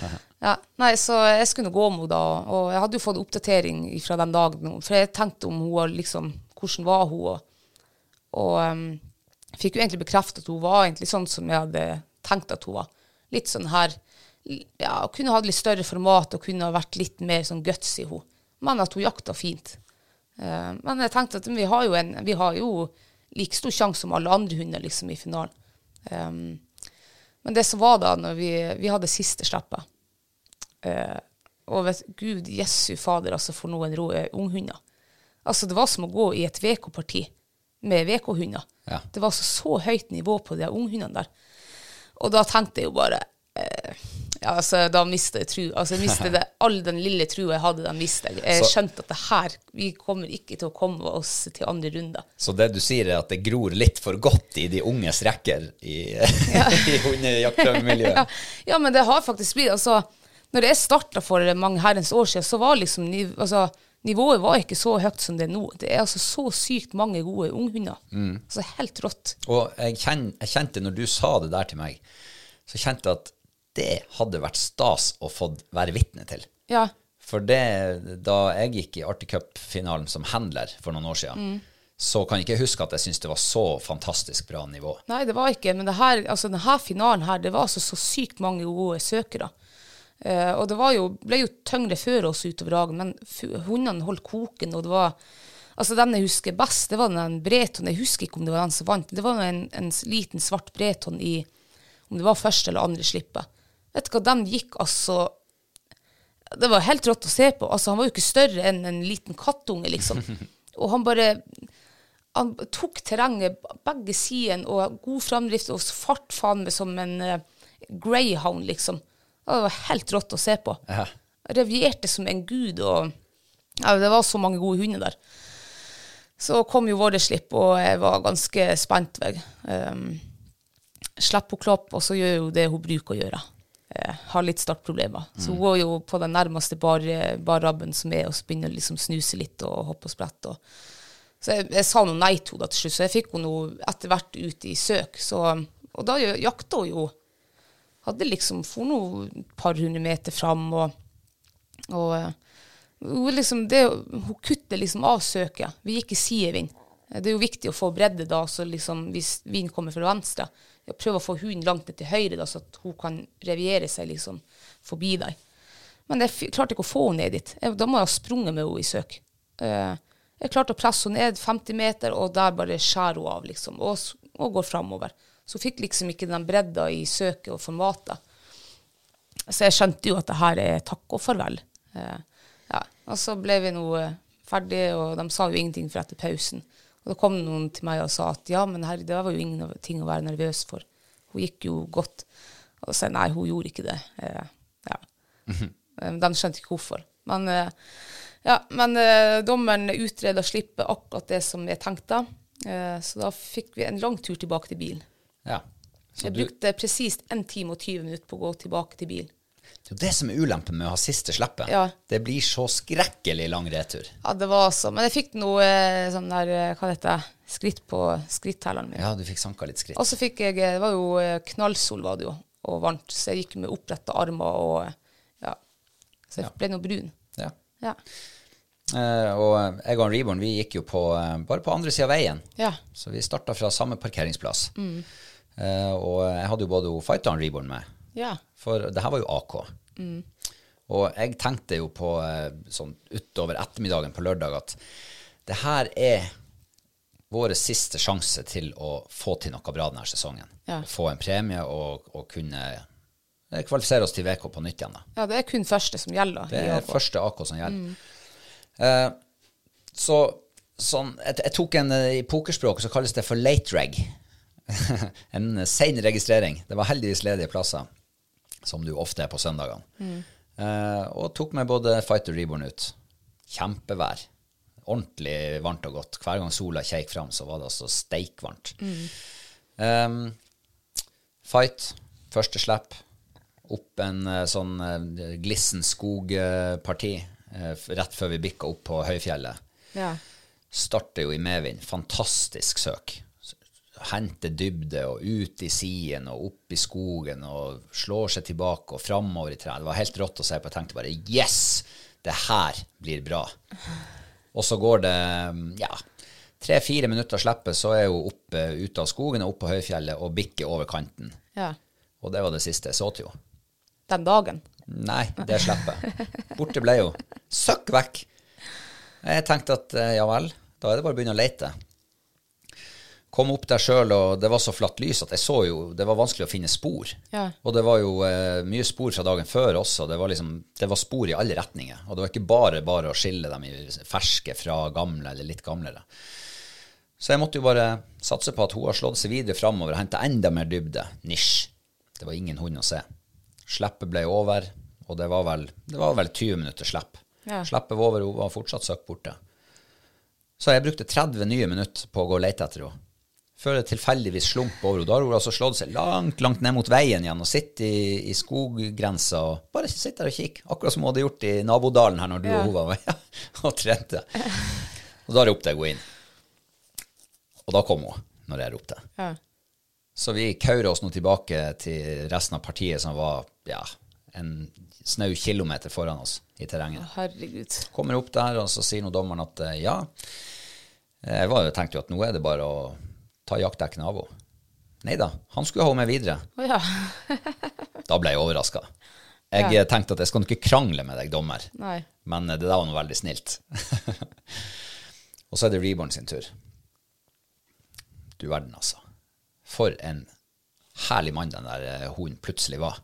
ja. Nei, så jeg skulle nå gå med henne da, og jeg hadde jo fått oppdatering fra den dagen, for jeg tenkte om hun liksom, hvordan var hun, og, og um, fikk jo egentlig bekreftet at hun var egentlig sånn som jeg hadde tenkt at hun var. Litt sånn her, ja, kunne hatt litt større format, og kunne vært litt mer sånn guts i henne. Men at hun jakta fint. Uh, men jeg tenkte at vi har jo, en, vi har jo like stor sjanse som alle andre hunder liksom i finalen. Um, men det som var da, når vi, vi hadde siste slippet uh, Og vet Gud, jesu fader, altså for noen rå eh, unghunder. Altså, det var som å gå i et VK-parti med VK-hunder. Ja. Det var altså så høyt nivå på de unghundene der. Og da tenkte jeg jo bare eh, ja, altså, Da mistet jeg tru. Altså, jeg mistet det, all den lille trua jeg hadde, den mistet jeg. Jeg skjønte at det her Vi kommer ikke til å komme oss til andre runder. Så det du sier, er at det gror litt for godt i de unges rekker i, i hundejaktmiljøet? ja, ja, men det har faktisk blitt altså, Når jeg starta for mange herrens år siden, så var liksom altså, nivået var ikke så høyt som det er nå. Det er altså så sykt mange gode unghunder. Altså helt rått. Og jeg, kjen, jeg kjente, når du sa det der til meg, så kjente jeg at det hadde vært stas å få være vitne til. Ja. For det, da jeg gikk i Arctic Cup-finalen som handler for noen år siden, så kan jeg ikke huske at jeg syntes det var så fantastisk bra nivå. Nei, det var ikke, men det her, altså, denne finalen her, det var altså så sykt mange gode søkere. Eh, og det var jo, ble jo tyngre før oss utover dagen, men hundene holdt koken, og det var Altså, den jeg husker best, det var den Breton. Jeg husker ikke om det var den som vant. Det var en, en liten svart Breton i Om det var første eller andre slippet. Vet du hva, den gikk altså Det var helt rått å se på. Altså, han var jo ikke større enn en liten kattunge, liksom. Og han bare han tok terrenget begge sidene og god framdrift og fart faen meg som en uh, greyhound, liksom. Det var helt rått å se på. Ja. Revierte som en gud, og ja, det var så mange gode hunder der. Så kom jo våre slipp, og jeg var ganske spent. Um, Slipp på klopp, og så gjør hun det hun bruker å gjøre. Eh, har litt startproblemer. Så hun går jo på den nærmeste bar, barrabben som er, og så begynner å liksom snuse litt og hoppe og sprette. Og, så jeg, jeg sa noe nei til henne til slutt, så jeg fikk henne etter hvert ut i søk. Så, og da jakta hun jo. Hadde liksom for noe par hundre meter fram, og, og eh, hun, liksom, det, hun kutter liksom av søket. Vi gikk i sidevind. Det er jo viktig å få bredde da, så liksom hvis vinden kommer fra venstre, jeg prøver å få hunden langt ned til høyre, da, så at hun kan reviere seg liksom forbi deg. Men jeg klarte ikke å få henne ned dit. Jeg, da må jeg ha sprunget med henne i søk. Eh, jeg klarte å presse henne ned 50 meter, og der bare skjærer hun av, liksom, og, og går framover. Så hun fikk liksom ikke den bredda i søket og formatet. Så jeg skjønte jo at det her er takk og farvel. Eh, ja. Og så ble vi nå ferdige, og de sa jo ingenting for etter pausen. Og da kom noen til meg og sa at ja, men herre, det var jo ingenting å være nervøs for. Hun gikk jo godt. Og da sa jeg nei, hun gjorde ikke det. Eh, ja. Eh, De skjønte ikke hvorfor. Men, eh, ja, men eh, dommeren utreda slippet akkurat det som jeg tenkte. Eh, så da fikk vi en lang tur tilbake til bilen. Ja. Så Jeg du, brukte presist 1 time og 20 minutter på å gå tilbake til bilen. Det er jo det som er ulempen med å ha siste slippet. Ja. Det blir så skrekkelig lang retur. Ja, det var så. Men jeg fikk noe eh, sånn der, eh, hva heter det, skritt på skrittelleren min. Ja, du fikk sanka litt skritt. Og så fikk jeg eh, Det var jo knallsol, var det jo, og varmt, så jeg gikk med oppretta armer og Ja. Så jeg Ja. ble nå brun. Ja. Ja. Eh, og jeg og Reborn vi gikk jo på, bare på andre sida av veien. Ja. Så vi starta fra samme parkeringsplass. Eh, og jeg hadde jo både hun Fighteren Reborn med, ja. for det her var jo AK. Og jeg tenkte jo på eh, sånn utover ettermiddagen på lørdag at det her er vår siste sjanse til å få til noe bra denne sesongen. Ja. Få en premie og, og kunne kvalifisere oss til VK på nytt igjen, da. Ja, det er kun første som gjelder. Det er første AK som gjelder. Eh, så sånn, jeg, jeg tok en eh, I pokerspråk så kalles det for late reg. en sein registrering. Det var heldigvis ledige plasser, som du ofte er på søndagene. Eh, og tok med både Fight og Reborn ut. Kjempevær. Ordentlig varmt og godt. Hver gang sola kjeik fram, så var det altså steikvarmt. Eh, fight, første slipp. Opp en eh, sånn eh, glissen skogparti eh, rett før vi bikka opp på høyfjellet. Ja. Starter jo i medvind. Fantastisk søk. Henter dybde og ut i siden og opp i skogen og slår seg tilbake og framover i trærne. Det var helt rått å se på. Jeg tenkte bare yes, det her blir bra. Og så går det ja, tre-fire minutter slippet, så er hun oppe ute av skogen og opp på høyfjellet og bikker over kanten. ja. Og det var det siste jeg så til henne. Den dagen. Nei, det slipper jeg. Borte ble hun. Søkk vekk. Jeg tenkte at ja vel, da er det bare å begynne å lete. Kom opp der sjøl, og det var så flatt lys at jeg så jo Det var vanskelig å finne spor. Ja. Og det var jo eh, mye spor fra dagen før også. Det var liksom Det var spor i alle retninger. Og det var ikke bare bare å skille dem i ferske fra gamle eller litt gamlere. Så jeg måtte jo bare satse på at hun har slått seg videre framover og henta enda mer dybde. Nisj. Det var ingen hund å se. Sleppet ble over, og det var vel, det var vel 20 minutter slepp. Ja. Sleppet var over, hun var fortsatt søkk borte. Så jeg brukte 30 nye minutter på å gå og lete etter henne. Før det tilfeldigvis slump over henne. Da har hun altså slått seg langt, langt ned mot veien igjen og sitter i, i skoggrensa og bare sitter der og kikker. Akkurat som hun hadde gjort i nabodalen her når du Ja. og hun var med og trente. Og da ropte jeg henne inn. Og da kom hun, når jeg ropte. Ja. Så vi kaurer oss nå tilbake til resten av partiet som var ja, en snau kilometer foran oss i terrenget. Herregud. Kommer opp der, og så sier nå dommeren at eh, ja, jeg var, jo tenkte jo at nå er det bare å ta jaktdekken av henne. Nei da, han skulle ha henne med videre. Oh, ja. Da ble jeg overraska. Jeg Ja. eh, tenkte at jeg skal ikke krangle med deg, dommer, Nei. men eh, det der var nå veldig snilt. og så er det Reborn sin tur. Du verden, altså. For en herlig mann den der eh, hunden plutselig var.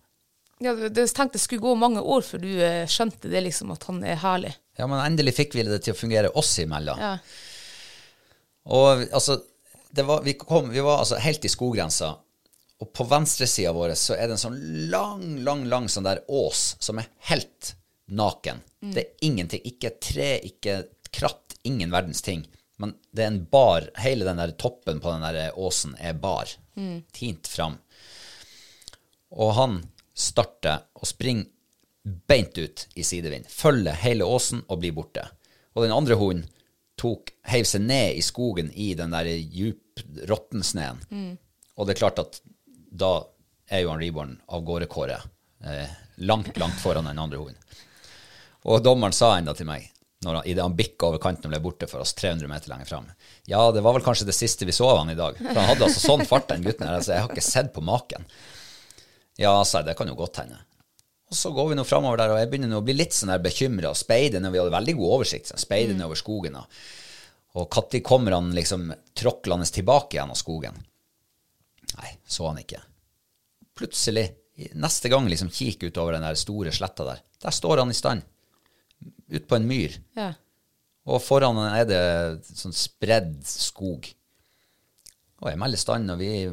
Ja, du tenkte det skulle gå mange år før du skjønte det, liksom, at han er herlig. Ja, men endelig fikk vi det til å fungere oss imellom. Ja. Og altså, det var, vi, kom, vi var altså helt i skoggrensa, og på venstresida vår så er det en sånn lang, lang, lang sånn der ås som er helt naken. Det er ingenting. Ikke tre, ikke kratt, ingen verdens ting. Men det er en bar. Hele den der toppen på den der åsen er bar. Tint fram. Og han starter og springer beint ut i sidevind. Følger hele åsen og blir borte. Og den andre hunden tok, heiv seg ned i skogen i den der djup rottensneen. Og det er klart at da er jo han Reborn av gårdekåret eh, langt, langt foran den andre hunden. Og dommeren sa enda til meg, når han, i det han bikka over kanten og ble borte for oss 300 meter lenger fram Ja, det var vel kanskje det siste vi så av han i dag. For han hadde altså sånn fart, den gutten her. Altså, jeg har ikke sett på maken. Ja, sa jeg, det kan jo godt hende. Og så går vi nå framover der, og jeg begynner nå å bli litt sånn bekymra og speide når vi hadde veldig god oversikt. Så speide nedover skogen. Og, når kommer han liksom tråklende tilbake igjen av skogen? Nei, så han ikke. Plutselig, neste gang liksom kikker utover den der store sletta der, der står han i stand. Ut på en myr. Ja. Og foran han er det sånn spredd skog. Og jeg melder stand, og vi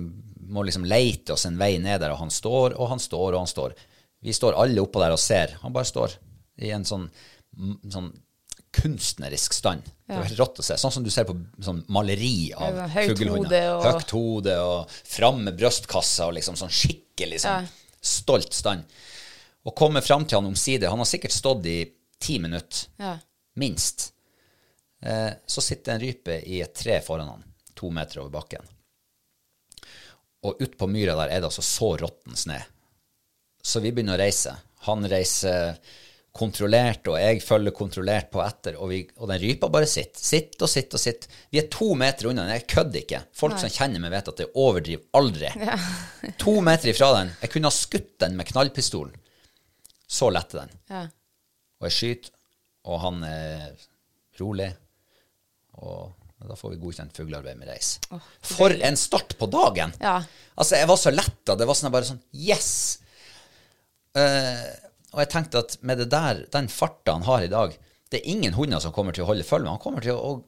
må liksom leite oss en vei ned der, og han står, og han står, og han står. Vi står alle oppå der og ser. Han bare står i en sånn, sånn kunstnerisk stand. Det er helt rått å se. Sånn som du ser på sånn maleri av Ja, fuglehunder. og- Høyt hode og fram med brystkassa og liksom sånn skikkelig sånn Ja. stolt stand. Og kommer fram til han omsider. Han har sikkert stått i ti minutter Ja. minst. Eh, så sitter en rype i et tre foran han, to meter over bakken. Og ut på myra der er det altså så råtten snø. Så vi begynner å reise. Han reiser kontrollert, og jeg følger kontrollert på etter, og, vi, og den rypa bare sitter. Sitt og sitt og sitt. Vi er to meter unna den. Jeg kødder ikke. Folk som kjenner meg, vet at jeg overdriver aldri. to meter ifra den. Jeg kunne ha skutt den med knallpistolen. Så lett er den. Ja. Og jeg skyter, og han er rolig. Og da får vi godkjent fuglearbeid med reis. For en start på dagen! Ja. Altså, jeg var så letta. Det var sånn bare sånn Yes! Eh, og jeg tenkte at med det der, den farta han har i dag, det er ingen hunder som kommer til å holde følge med. Han kommer til å,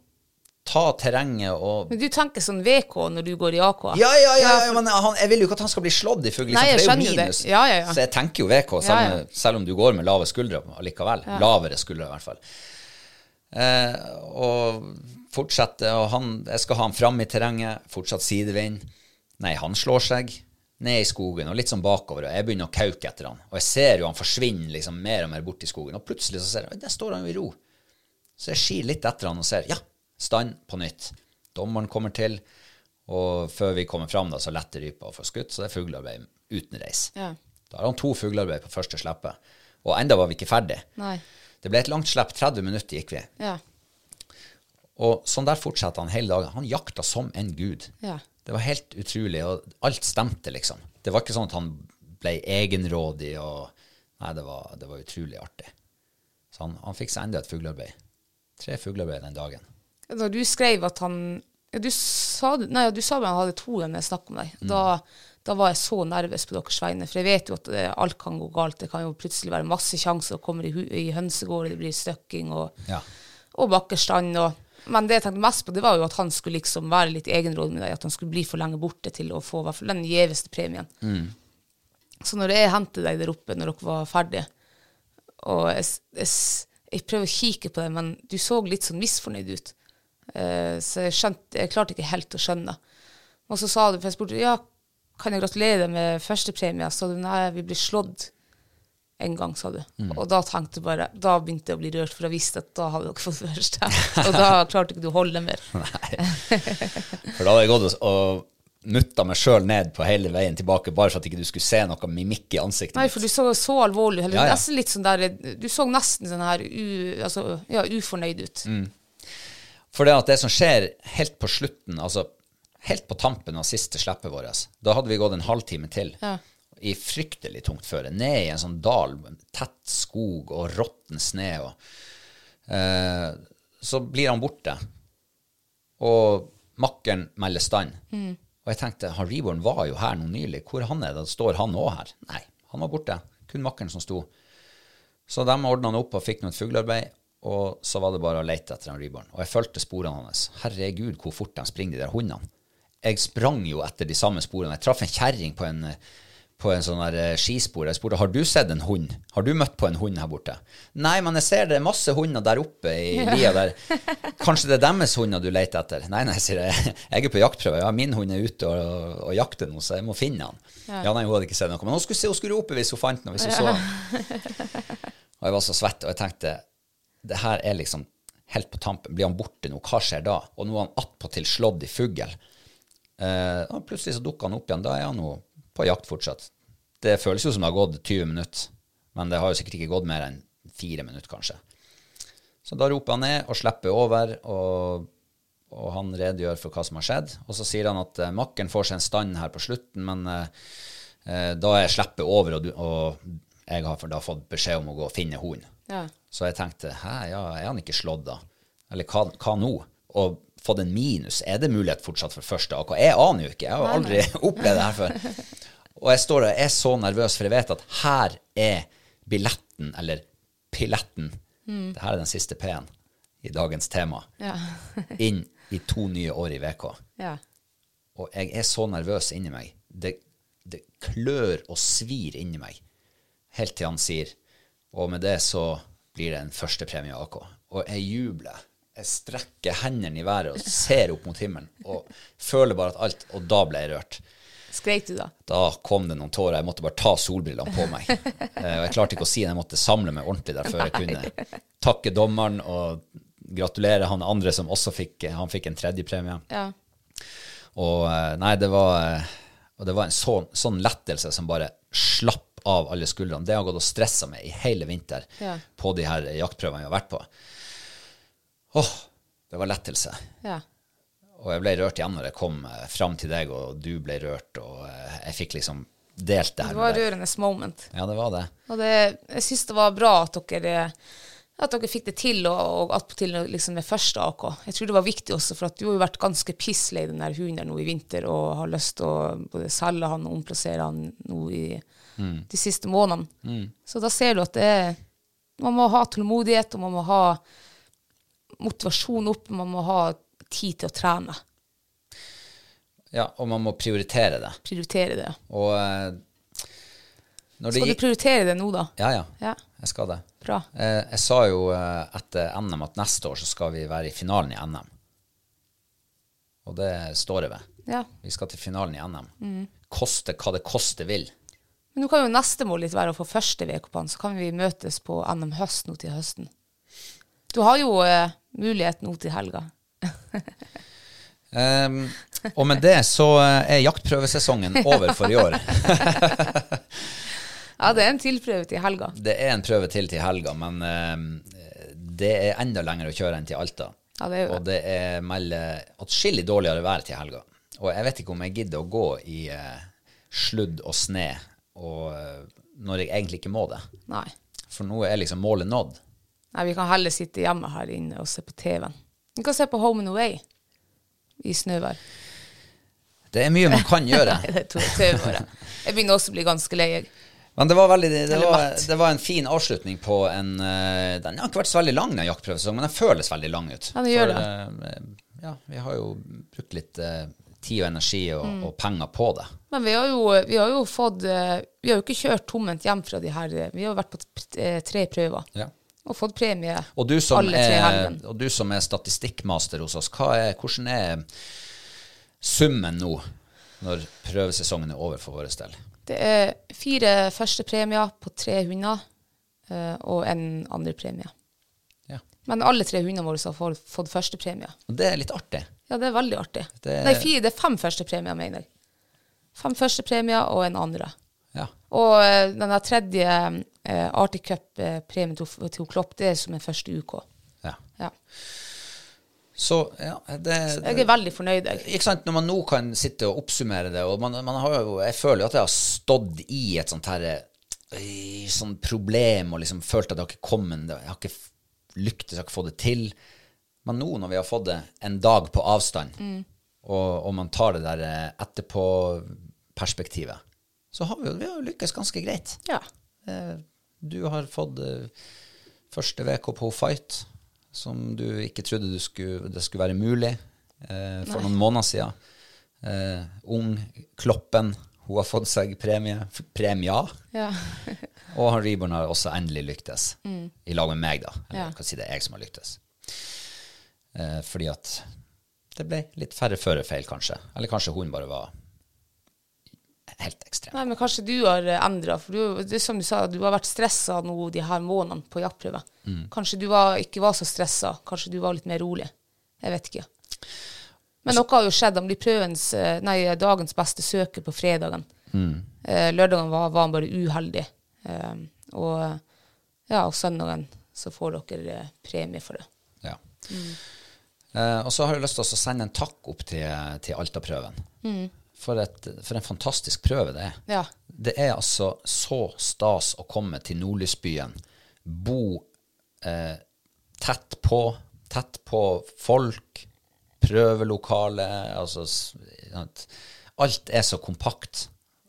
ta terrenget og Men du tenker sånn VK når du går i AK? Ja, ja, ja, ja men han, jeg vil jo ikke at han skal bli slått i fugl. Liksom, for det er jo minus. Ja, ja. Så jeg tenker jo VK, selv, selv om du går med lave skuldre allikevel. Lavere skuldre, i hvert fall. Eh, og fortsette, og han, jeg skal ha han fram i terrenget, fortsatt sidevind. Nei, han slår seg ned i skogen og litt sånn bakover, og jeg begynner å kauke etter han. Og jeg ser jo han forsvinner liksom mer og mer bort i skogen, og plutselig så ser jeg, «Oi, der står han jo i ro. Så jeg skir litt etter han og ser, ja, stand på nytt. Dommeren kommer til, og før vi kommer fram da, så letter rypa og får skutt, så det er fuglearbeid uten reis. Ja. Da har han to fuglearbeid på første slippet, og enda var vi ikke ferdig. Nei. Det ble et langt slipp, 30 minutter gikk vi. Ja. Og sånn der fortsetter han hele dagen. Han jakta som en gud. Ja. Det var helt utrolig, og alt stemte, liksom. Det var ikke sånn at han ble egenrådig og Nei, det var, det var utrolig artig. Så han, han fikk seg enda et fuglearbeid. Tre fuglearbeid den dagen. Da du skrev at han ja, du, sa, nei, du sa han hadde to ganger snakk om deg. deg. Mm. Da, da var jeg så nervøs på deres vegne. For jeg vet jo at det, alt kan gå galt. Det kan jo plutselig være masse sjanser å komme i, i hønsegård, det blir støkking og, Ja. og bakkerstand. Og, men det jeg tenkte mest på, det var jo at han skulle liksom være litt egenrådig med deg. At han skulle bli for lenge borte til å få hvert fall den gjeveste premien. Mm. Så når jeg hentet deg der oppe, når dere var ferdige, og jeg, jeg, jeg prøver å kikke på deg, men du så litt sånn misfornøyd ut. uh, så jeg, skjønte, jeg klarte ikke helt å skjønne. Og så sa du, for jeg spurte ja, kan jeg gratulere deg med førstepremie? Så sa du nei, vi blir slått en gang, sa du. Og da tenkte jeg bare, da begynte jeg å bli rørt, for jeg visste at da hadde dere fått første. og da klarte ikke du å holde mer. For da hadde jeg gått og, mutta meg sjøl ned på hele veien tilbake, bare for at ikke du skulle se noe mimikk i ansiktet Nei, mitt. for du så så alvorlig eller Ja, ja. nesten litt sånn der Du så nesten sånn her u, altså, ja, ufornøyd ut. Mm. For det at det som skjer helt på slutten, altså helt på tampen av siste slippet vårt, da hadde vi gått en halvtime til Ja. I fryktelig tungt føre, ned i en sånn dal, tett skog og råtten sne. Og, eh, så blir han borte, og makkeren melder stand. Og jeg tenkte, han Reborn var jo her nå nylig, hvor han er da? Står han òg her? Nei, han var borte. Kun makkeren som sto. Så de ordna han opp og fikk noe fuglearbeid, og så var det bare å lete etter han Reborn. Og jeg fulgte sporene hans. Herregud, hvor fort de springer, de der hundene. Jeg sprang jo etter de samme sporene. Jeg traff en kjerring på en, på en sånn eh, skispor. Jeg spurte har du sett en hund. Har du møtt på en hund her borte? Nei, men jeg ser det er masse hunder der oppe i lia der. Kanskje det er deres hunder du leter etter? Nei, nei, sier jeg. Jeg er på jaktprøve. Ja, min hund er ute og, og jakter nå, så jeg må finne han. Ja, nei, hun hadde ikke sett noe. Men hun skulle, hun skulle rope hvis hun fant noe, hvis hun så han. Og jeg var så svett, og jeg tenkte det her er liksom helt på tampen. Blir han borte nå? Hva skjer da? Og nå er han attpåtil slått i fugl. Eh, og plutselig så dukker han opp igjen. Da er han jo på jakt fortsatt. Det føles jo som det har gått 20 minutter, men det har jo sikkert ikke gått mer enn fire minutter, kanskje. Så da roper han ned og slipper over, og, og han redegjør for hva som har skjedd. Og så sier han at eh, makkeren får seg en stand her på slutten, men eh, eh, da er slippet over, og, du, og jeg har da fått beskjed om å gå og finne hunden. Ja. Så jeg tenkte hæ, ja, er han ikke slått da? Eller hva, hva nå? Og fått en minus, er det mulighet fortsatt for første AK? Jeg aner jo ikke, jeg har aldri opplevd det her før. Og jeg står der og er så nervøs, for jeg vet at her er billetten, eller pilletten, det her er den siste P-en i dagens tema, Ja. inn i to nye år i VK. ja. Og jeg er så nervøs inni meg. Det, det klør og svir inni meg. Helt til han sier Og med det så blir det en førstepremie AK. Og jeg jubler. Jeg strekker hendene i været og ser opp mot himmelen. Og føler bare at alt Og da ble jeg rørt. Skreit du da? Da kom det noen tårer. Jeg måtte bare ta solbrillene på meg. Eh, Og jeg klarte ikke å si det. Jeg måtte samle meg ordentlig der før jeg kunne takke dommeren og gratulere han andre som også fikk Han fikk en tredjepremie. Ja. Og eh, nei, det var, eh, og det var en sånn, sånn lettelse som bare slapp av alle skuldrene. Det har gått og stressa meg i hele vinter Ja. på de her jaktprøvene jeg har vært på. Åh, det var lettelse. ja. Og jeg ble rørt igjen når jeg kom eh, fram til deg, og du ble rørt, og eh, jeg fikk liksom delt det her Det var rørende moment. Ja, det var det. Og det, jeg syns det var bra at dere at dere fikk det til, og, og attpåtil liksom med første AK. Jeg tror det var viktig også, for at du har jo vært ganske pisslei den der hunden der nå i vinter, og har lyst til å både selge han og omplassere han nå i, de siste månedene. Så da ser du at det er Man må ha tålmodighet, og man må ha motivasjon opp, man må ha tid til å trene. Ja, og man må prioritere det. Prioritere det. Og eh, når Skal du gikk prioritere det nå, da? Ja, ja. Ja. Jeg skal det. Bra. Eh, jeg sa jo eh, etter NM at neste år så skal vi være i finalen i NM. Og det står jeg ved. Ja. Vi skal til finalen i NM. Mm. Koste hva det koste vil. Men nå kan jo neste mål litt være å få første VK-pann, så kan vi møtes på NM høst nå til høsten. Du har jo eh, mulighet nå til helga. Ehm, og med det så eh, er jaktprøvesesongen over for i år. Ja, det er en tilprøve til helga. Det er en prøve til til helga, men um, det er enda lenger å kjøre enn til Alta. Ja, det er og det er melder atskillig dårligere vær til helga. Og jeg vet ikke om jeg gidder å gå i uh, sludd og sne og, eh, når jeg egentlig ikke må det. Nei. For nå er liksom målet nådd. Nei, vi kan heller sitte hjemme her inne og se på TV-en. Vi kan se på Home and Away i snøvær. Det er mye man kan gjøre. Det er TV-året. Jeg begynner også å bli ganske lei. Men det var, veldig, det, var, det var en fin avslutning på en eh, Den har ikke vært så veldig lang, den jaktprøvesesongen, men den føles veldig lang ut. Ja, det gjør For, det. ja, vi har jo brukt litt eh, tid og energi og, Mm. og penger på det. Men vi har, jo, vi har jo fått eh, Vi har jo ikke kjørt tomhendt hjem fra de her Vi har vært på tre prøver Ja. Og fått premie Og du som, alle tre er, helgene. og du som er statistikkmaster hos oss, er, hvordan er summen nå, når prøvesesongen er over for vår del? Det er fire første premier på tre hunder eh, og en andre premie. Ja. Men alle tre hundene våre har fått, fått første premie. Og det er litt artig. Ja, det er veldig artig. Det- Nei, fire, det er fem første premier, mener jeg. Fem første premier og en andre. Ja. Og eh, den tredje eh, Arctic Cup-premien til, til Klopp, det er som en første UK. ja. Ja. Så ja, det, Jeg er veldig fornøyd, jeg. Ikke sant, Når man nå kan sitte og oppsummere det, og man, man har jo, jeg føler jo at jeg har stått i et sånt her i sånn problem og liksom følt at det har ikke kommet, det- jeg har ikke lyktes, jeg har ikke fått det til. Men nå når vi har fått det en dag på avstand, og, og man tar det der eh, etterpå-perspektivet, så har vi jo vi har lykkes ganske greit. Ja. Eh, Du har fått eh, første VK på Fight, som du ikke trodde du skulle, det skulle være mulig for for noen måneder siden. Eh, ung Kloppen, hun har fått seg premie, premia. ja. Og han Reborn har også endelig lyktes, i lag med meg, da. Eller Ja. jeg kan si det er jeg som har lyktes. Eh, fordi at det ble litt færre førerfeil, kanskje. Eller kanskje hun bare var helt ekstremt. Nei, men kanskje du har endra, for du, det er som du sa, du har vært stressa nå de her månedene på jaktprøve. Kanskje du var, ikke var så stressa, kanskje du var litt mer rolig. Jeg vet ikke. Men noe har jo skjedd. Han blir prøvens, eh, nei, dagens beste søker på fredagen. Mm. lørdagen var, var han bare uheldig. Eh, og, ja, og søndagen så får dere eh, premie for det. Ja. Mm. og så har jeg lyst til å sende en takk opp til, til Alta-prøven. For, et, for en fantastisk prøve det er. Ja. Det er altså så stas å komme til Nordlysbyen, bo eh, tett på, tett på folk, prøvelokale, altså. Alt er så kompakt,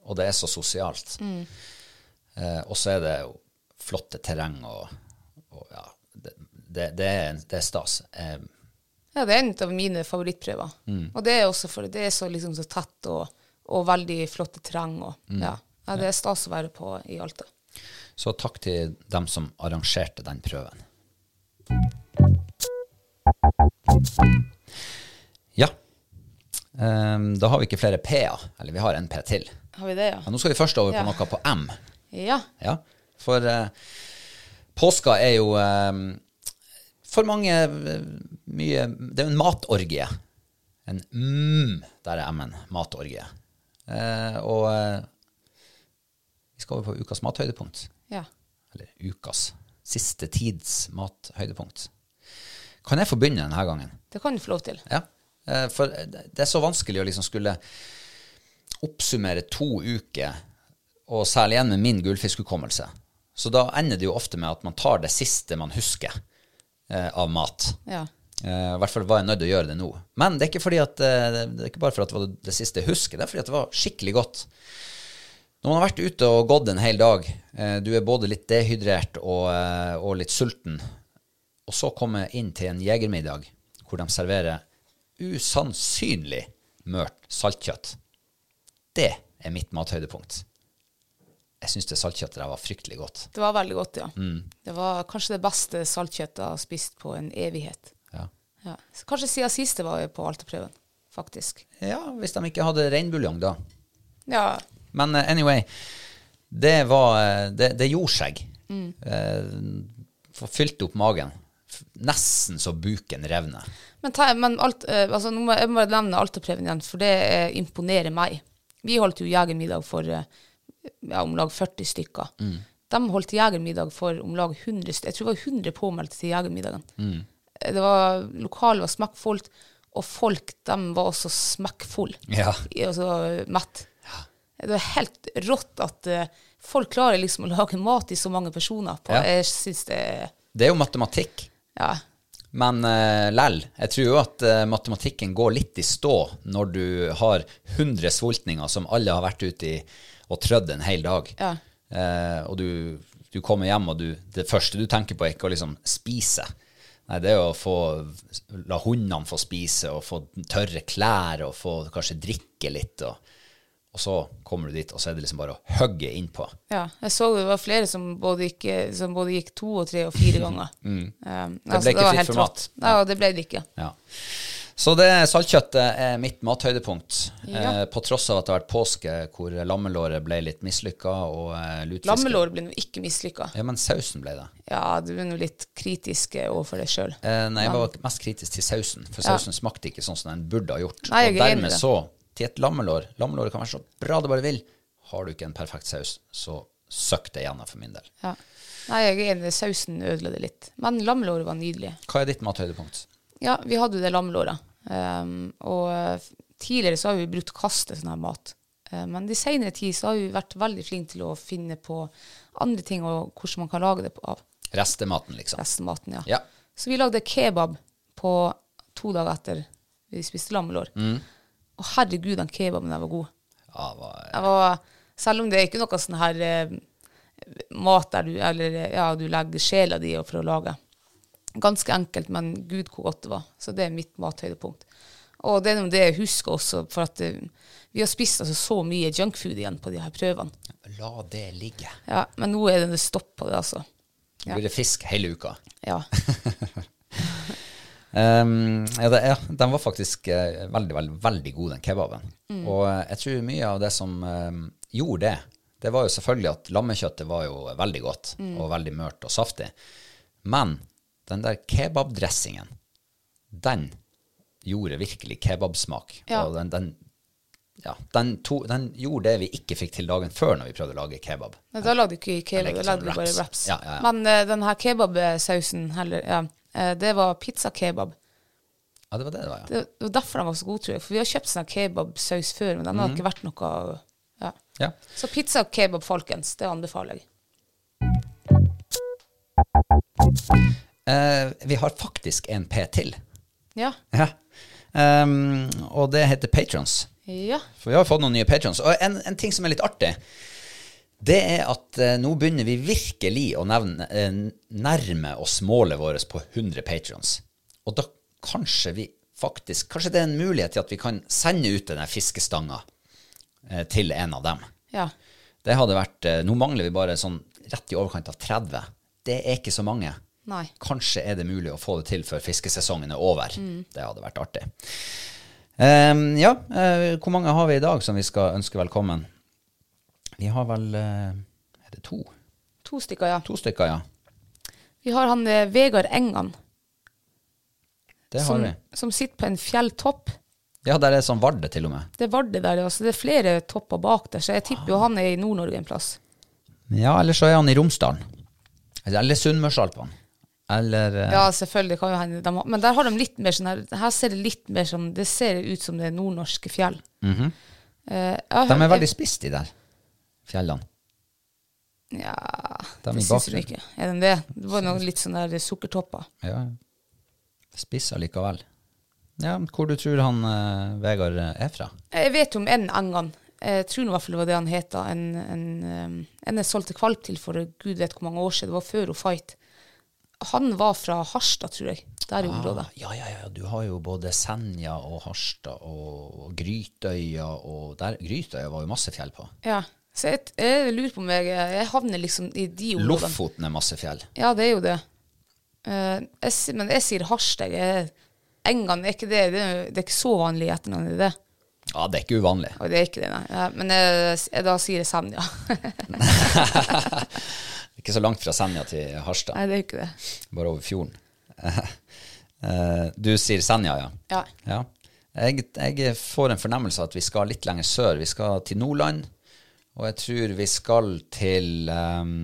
og det er så sosialt. Eh, og så er det jo flotte terreng, og, og ja, det, det, det, er, det er stas. Eh, Ja, det er en av mine favorittprøver. Og det er også fordi det er så, liksom, så tett og, og veldig flotte terreng. Mm. ja. Ja, det er stas å være på i Alta. Så takk til dem som arrangerte den prøven. Ja. Um, da har vi ikke flere P-er. Eller vi har en P til. Har vi det, ja? Men nå skal vi først over på Ja. noe på M. Ja. Ja. For uh, påska er jo eh, for mange mye Det er jo en matorgie. En mm, der er M-en. Matorgie. Eh, og eh, vi skal over på ukas mathøydepunkt ja. eller ukas siste tids mathøydepunkt. Kan jeg få begynne denne gangen? Det kan du få lov til. Ja. Eh, For det er så vanskelig å liksom skulle oppsummere to uker, og særlig igjen med min gullfiskhukommelse. Så da ender det jo ofte med at man tar det siste man husker av mat. Ja. Eh, I hvert fall var jeg nødt til å gjøre det nå. Men det er ikke, fordi at, eh, det er ikke bare for at det var det siste jeg husker, det er fordi at det var skikkelig godt. Når man har vært ute og gått en hel dag, eh, du er både litt dehydrert og, eh, og litt sulten, og så komme inn til en jegermiddag hvor de serverer usannsynlig mørt saltkjøtt. Det er mitt mathøydepunkt. Jeg syns det saltkjøttet der var fryktelig godt. Det var veldig godt, ja. Mm. Det var kanskje det beste saltkjøttet jeg har spist på en evighet. Ja. Ja. Kanskje siden sist det var på Altaprøven, faktisk. ja, hvis de ikke hadde reinbuljong da. Ja, Men eh, anyway, det var eh, Det, det gjorde seg. Eh, for fylte opp magen. Nesten så buken revner. Men, ta, men alt, eh, altså, nå må jeg bare nevne Altaprøven igjen, for det imponerer meg. Vi holdt jo jegermiddag for eh, ja, om lag 40 stykker. De holdt jegermiddag for om lag 100. Jeg tror det var 100 påmeldte til jegermiddagen. Mm. Det var, lokalet var smekkfullt, og folk de var også smekkfulle. Ja. Altså mett. Det er helt rått at uh, folk klarer liksom å lage mat i så mange personer. På, Ja. Jeg synes det Det er jo matematikk. Ja. Men uh, lell, jeg tror jo at uh, matematikken går litt i stå når du har 100 sultninger som alle har vært ute i og trødd en hel dag. Ja. Eh, og du, du kommer hjem, og du, det første du tenker på, er ikke å liksom spise. Nei, det er å få, la hundene få spise, og få tørre klær, og få kanskje drikke litt. Og, og så kommer du dit, og så er det liksom bare å hugge innpå. Ja, jeg så det var flere som både gikk, som både gikk to og tre og fire ganger. Um, Det ble ikke var fritt helt for mat. Ja, det ble det ikke. Ja. Så det saltkjøttet er mitt mathøydepunkt. Ja. Eh, på tross av at det har vært påske hvor lammelåret ble litt mislykka, og eh, lutfiske Lammelår ble nå ikke mislykka. Ja, men sausen ble det. Ja, du er nå litt kritisk overfor deg sjøl. Eh, nei, jeg var mest kritisk til sausen, for Ja. sausen smakte ikke sånn som den burde ha gjort. Nei, og er dermed så, til et lammelår Lammelåret kan være så bra det bare vil. Har du ikke en perfekt saus, så søkk det igjen for min del. Ja. Nei, jeg er enig, sausen ødela det litt. Men lammelåret var nydelig. Hva er ditt mathøydepunkt? Ja, vi hadde jo det lammelåret. Um, og eh, tidligere så har vi brukt å kaste sånn her mat. Eh, men de senere tid så har vi vært veldig flinke til å finne på andre ting og hvordan man kan lage det på, av Restematen, liksom. restematen. Ja. Ja. Så vi lagde kebab på to dager etter vi spiste lammelår. Mm. Og herregud, den kebaben der var god. Ja, Jeg var, selv om det er ikke noe sånn her eh, mat der du, eller, ja, du legger sjela di for å lage. Ganske enkelt, men gud hvor godt det var. Så det er mitt mathøydepunkt. Og det er noe det jeg husker også, for at eh, vi har spist altså, så mye junkfood igjen på de her prøvene. la det ligge. Ja, men nå er det stopp på det, altså. Nå blir det fisk hele uka. Ja. Um, ja, det, ja, den var faktisk uh, veldig, veldig, veldig god, den kebaben. Og uh, jeg tror mye av det som eh, gjorde det, det var jo selvfølgelig at lammekjøttet var jo veldig godt og veldig mørt og saftig. Men den der kebabdressingen, den gjorde virkelig kebabsmak. Ja. Og den, den, ja, den, to, den gjorde det vi ikke fikk til dagen før når vi prøvde å lage kebab. Men da lagde du ikke kebab, da lagde du sånn bare wraps. Ja. Men uh, den her kebabsausen eh, det var pizzakebab. Ja, det var det det var, ja. Det, var derfor den var så god, tror jeg. For vi har kjøpt sånn kebabsaus før, men den har ikke vært noe ja. ja. Så pizza og kebab, folkens, det anbefaler jeg. Eh, vi har faktisk en P til. Ja. Ja. Um, og det heter Patrons. Ja. For vi har fått noen nye patrons. Og en, en ting som er litt artig, det er at eh, nå begynner vi virkelig å nevne, eh, nærme oss målet vårt på 100 patrons. Og da kanskje vi faktisk Kanskje det er en mulighet til at vi kan sende ut denne fiskestanga eh, til en av dem. Ja. Det hadde vært eh, Nå mangler vi bare sånn rett i overkant av 30. Det er ikke så mange. Nei. Kanskje er det mulig å få det til før fiskesesongen er over. Det hadde vært artig. Um, ja, uh, hvor mange har vi i dag som vi skal ønske velkommen? Vi har vel uh, Er det to? To stykker, ja. To stykker, ja. Vi har han eh, Vegard Engan, Det har som, vi. som sitter på en fjelltopp. Ja, der er sånn Varde til og med. Det er Vardø der, altså. Det er flere topper bak der, så jeg tipper jo han er i Nord-Norge en plass. Ja, eller så er han i Romsdalen. Eller Sunnmørsalpene. Eller eh, Ja, selvfølgelig kan jo hende. De men der har de litt mer sånn her Her ser det litt mer som Det ser ut som det er nordnorske fjell. Eh, jeg har De hørt- er veldig spisse, de der fjellene. Ja, De det syns jeg ikke. Er de det? Det var noe litt sånn der sukkertopper. Ja, spissa allikevel. Ja, hvor du tror han eh, Vegard eh, er fra? Jeg vet jo om en Engan. Jeg tror i hvert fall det var det han het. En, en, um, en jeg solgte kvalp til for gud vet hvor mange år siden. Det var før hun fight. Han var fra Harstad, tror jeg. Der i området. Ah, ja, ja, ja. Du har jo både Senja og Harstad og Grytøya og der, Grytøya var jo masse fjell på. Ja. Så jeg, jeg lurer på om jeg, jeg havner liksom i de områdene. Lofoten er masse fjell. Ja, det er jo det. Uh, jeg, men jeg sier Harstad. Engan er ikke det. Det er, det er ikke så vanlig i etternavn, er det? Ja, det er ikke uvanlig. Og det er ikke det, nei. Ja, men jeg, jeg, da sier jeg Senja. Ikke så langt fra Senja til Harstad, nei, det er ikke det. bare over fjorden. Eh, du sier Senja, ja? Ja. Ja. Jeg, jeg får en fornemmelse av at vi skal litt lenger sør. Vi skal til Nordland, og jeg tror vi skal til um,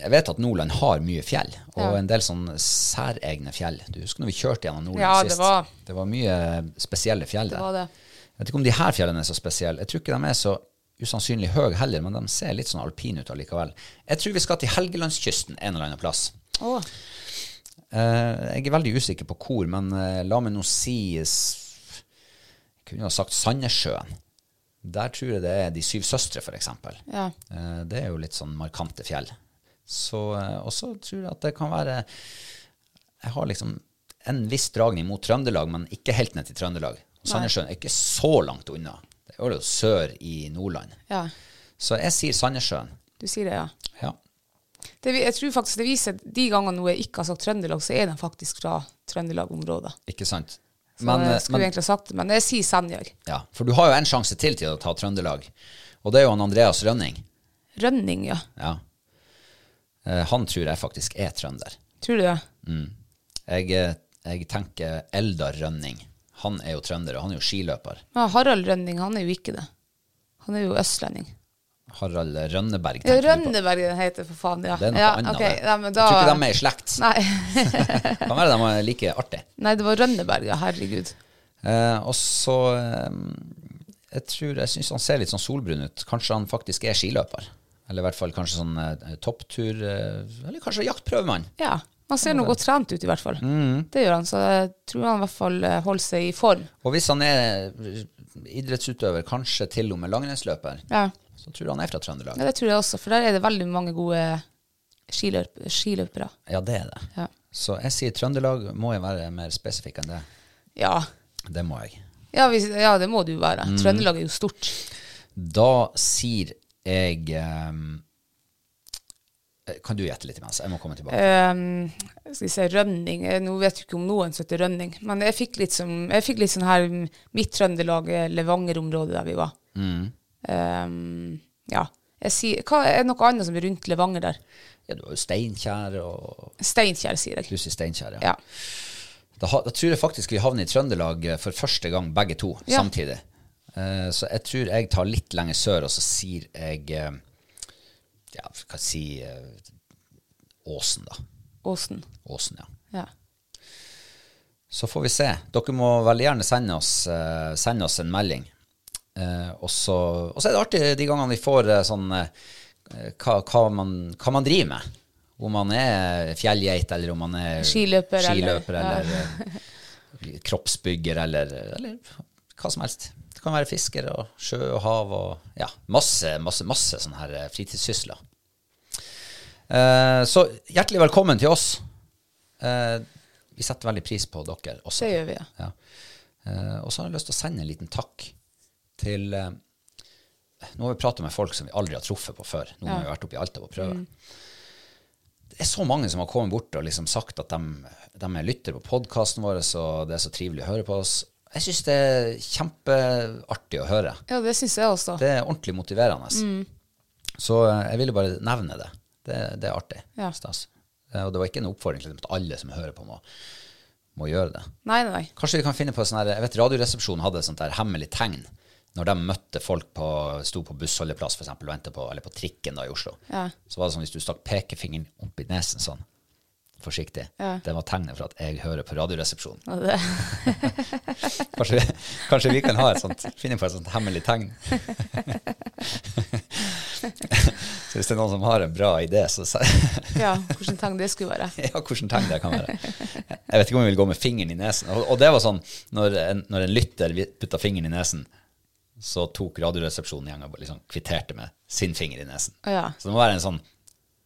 Jeg vet at Nordland har mye fjell, og Ja. en del sånn særegne fjell. Du husker når vi kjørte gjennom Nordland Ja, det var- det var mye spesielle fjell der. Det var det. Jeg vet ikke om de her fjellene er så spesielle. Jeg tror ikke de er så usannsynlig høye heller, men de ser litt sånn alpine ut allikevel. Jeg tror vi skal til Helgelandskysten en eller annen plass. Oh. Uh, jeg er veldig usikker på hvor, men uh, la meg nå si Jeg kunne ha sagt Sandnessjøen. Der tror jeg det er De syv søstre, f.eks. ja. Uh, det er jo litt sånn markante fjell. Så, og så tror jeg at det kan være Jeg har liksom en viss dragning mot Trøndelag, men ikke helt ned til Trøndelag. Sandnessjøen er ikke så langt unna. Er jo sør i Nordland. ja. Så jeg sier Sandnessjøen. Du sier det, ja. Ja. Det, jeg tror faktisk det viser at de gangene nå jeg ikke har sagt Trøndelag, så er de faktisk fra Trøndelag-området. Ikke sant? Så Men, eh, jeg skulle men- egentlig ha sagt det, men jeg sier Senja. Ja, for du har jo en sjanse til til å ta Trøndelag, og det er jo han Andreas Rønning. Rønning, ja. Ja. Eh, han tror jeg faktisk er trønder. Tror du det? Jeg, eh, jeg tenker Eldar Rønning. Han er jo trønder, og han er jo skiløper. Ja, Harald Rønning, han er jo ikke det. Han er jo østlending. Harald Rønneberg. Ja. Rønneberg den heter for faen, ja. Det er noe ja, annet. Okay. det. Nei, da, Jeg tror ikke de er i slekt. Nei. Kan være de er like artige. Nei, det var Rønneberg, ja. Herregud. Eh, og så eh, Jeg tror jeg syns han ser litt sånn solbrun ut. Kanskje han faktisk er skiløper. Eller i hvert fall kanskje sånn eh, topptur eh, Eller kanskje jaktprøvemann. Ja. Han ser nå godt trent ut, i hvert fall. Mm. Det gjør han, så jeg tror han i hvert fall eh, holder seg i form. Og hvis han er idrettsutøver, kanskje til og med langrennsløper, Ja. så tror jeg han er fra Trøndelag. ja, det tror jeg også, for der er det veldig mange gode skiløp skiløpere. Ja, det er det. Ja. Så jeg sier Trøndelag. Må jeg være mer spesifikk enn det? Ja. Det må jeg. Ja, hvis, ja, det må du være. Mm. Trøndelag er jo stort. Da sier jeg ehm, Kan du gjette litt imens? Jeg må komme tilbake. Um, skal vi se, Rønning eh, Nå vet du ikke om noen som heter Rønning, men jeg fikk litt, som, jeg fikk litt sånn her Midt-Trøndelag, eh, Levanger-området der vi var. Um, ja. Jeg sier, hva er noe annet som er rundt Levanger der? Ja, du har jo Steinkjer og Steinkjer, sier jeg. Du sier Steinkjer, ja. Ja. Da, da tror jeg faktisk vi havner i Trøndelag eh, for første gang, begge to, Ja. samtidig. Uh, så jeg tror jeg tar litt lenger sør, og så sier jeg eh, Ja, hva si eh, Åsen, da. Åsen. Åsen, ja. Ja. Så får vi se. Dere må veldig gjerne sende oss, uh, sende oss en melding. Uh, og, så, er det artig de gangene vi får uh, sånn hva, hva, man, hva man driver med. Om man er fjellgeit, eller om man er Skiløper, eller- skiløper, eller, eh, kroppsbygger, eller, eller hva som helst. Det kan være fisker og sjø og hav og ja, masse, masse, masse sånne her eh, fritidssysler. Eh, så hjertelig velkommen til oss. Eh, vi setter veldig pris på dere også. Det gjør vi, ja. Ja. Eh, og så har jeg lyst til å sende en liten takk til eh, Nå har vi pratet med folk som vi aldri har truffet på før. Nå har vi vært oppe i Alta på prøve. Det er så mange som har kommet bort og liksom sagt at de, de er lytter på podkasten vår, og det er så trivelig å høre på oss. Jeg syns det er kjempeartig å høre. Ja, det syns jeg også. Det er ordentlig motiverende. Så eh, jeg ville bare nevne det. Det, det er artig. Ja. Stas. Eh, Og det var ikke en oppfordring til alle som hører på, må, må gjøre det. Nei, nei. Kanskje vi kan finne på sånn her Jeg vet Radioresepsjonen hadde et sånt der hemmelig tegn når de møtte folk på sto på bussholdeplass for eksempel, og på, eller på trikken da i Oslo. Ja. Så var det sånn hvis du stakk pekefingeren opp i nesen sånn, forsiktig, Ja. det var tegnet for at jeg hører på Radioresepsjonen. Kanskje, kanskje vi kan ha et sånt, finne på et sånt hemmelig tegn. så hvis det er noen som har en bra idé, så ja, hvordan tegn det skulle være. ja, hvilket tegn det kan være. Jeg vet ikke om jeg vil gå med fingeren i nesen. Og, og det var sånn, når en, når en lytter putta fingeren i nesen, så tok Radioresepsjonen igjen og liksom kvitterte med sin finger i nesen. Ja. Så det må være en sånn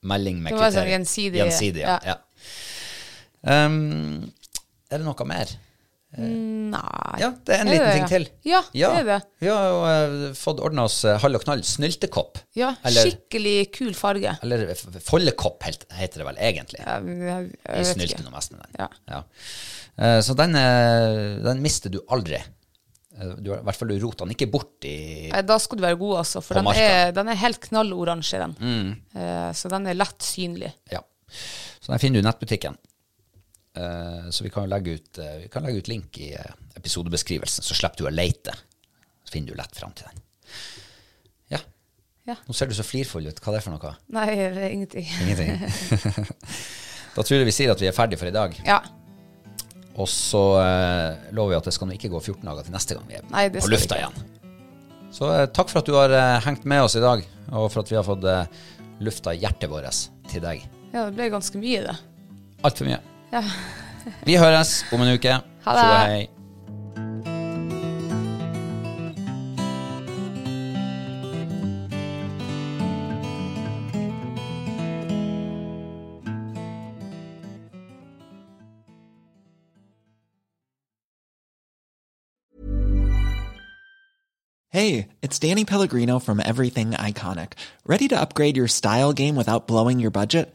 melding med Det var sånn kvittering. gjensidig- Gjensidig, ja. ja. Ja. Um, er det noe mer? Nei. Ja, det er en Er liten det ting til. Ja, det er det. Vi har jo uh, fått ordna oss eh, Hall og knall snyltekopp. Ja, Eller, skikkelig kul farge. eller foldekopp, heter det vel egentlig. Ja, jeg, jeg snylten ikke. og mest med den. Ja. Eh, Så den, eh, den mister du aldri. Eh, Du, I hvert fall du roter den ikke bort i Nei, Da skal du være god, altså. For den. Mm. er, den er helt knalloransje, den. Eh, så den er lett synlig. Ja. Så den finner du i nettbutikken. Eh, Så vi kan legge ut, eh, vi kan legge ut link i eh, episodebeskrivelsen, så slipper du å lete. Så finner du lett fram til den. Ja. Ja. Nå ser du så flirfull ut. Hva er det for noe? Nei, det ingenting. Ingenting. da tror jeg vi sier at vi er ferdige for i dag. Ja. Og så eh, lover vi at det skal ikke gå 14 dager til neste gang vi er Nei, på lufta igjen. Så eh, takk for at du har eh, hengt med oss i dag, og for at vi har fått lufta hjertet vårt til deg. Ja, det ble ganske mye, det. Altfor mye. Ja. Vi høres om en uke. Ha det. Tjo og hei. Hey, it's Danny Pellegrino from Everything Iconic. Ready to upgrade your style game without blowing your budget?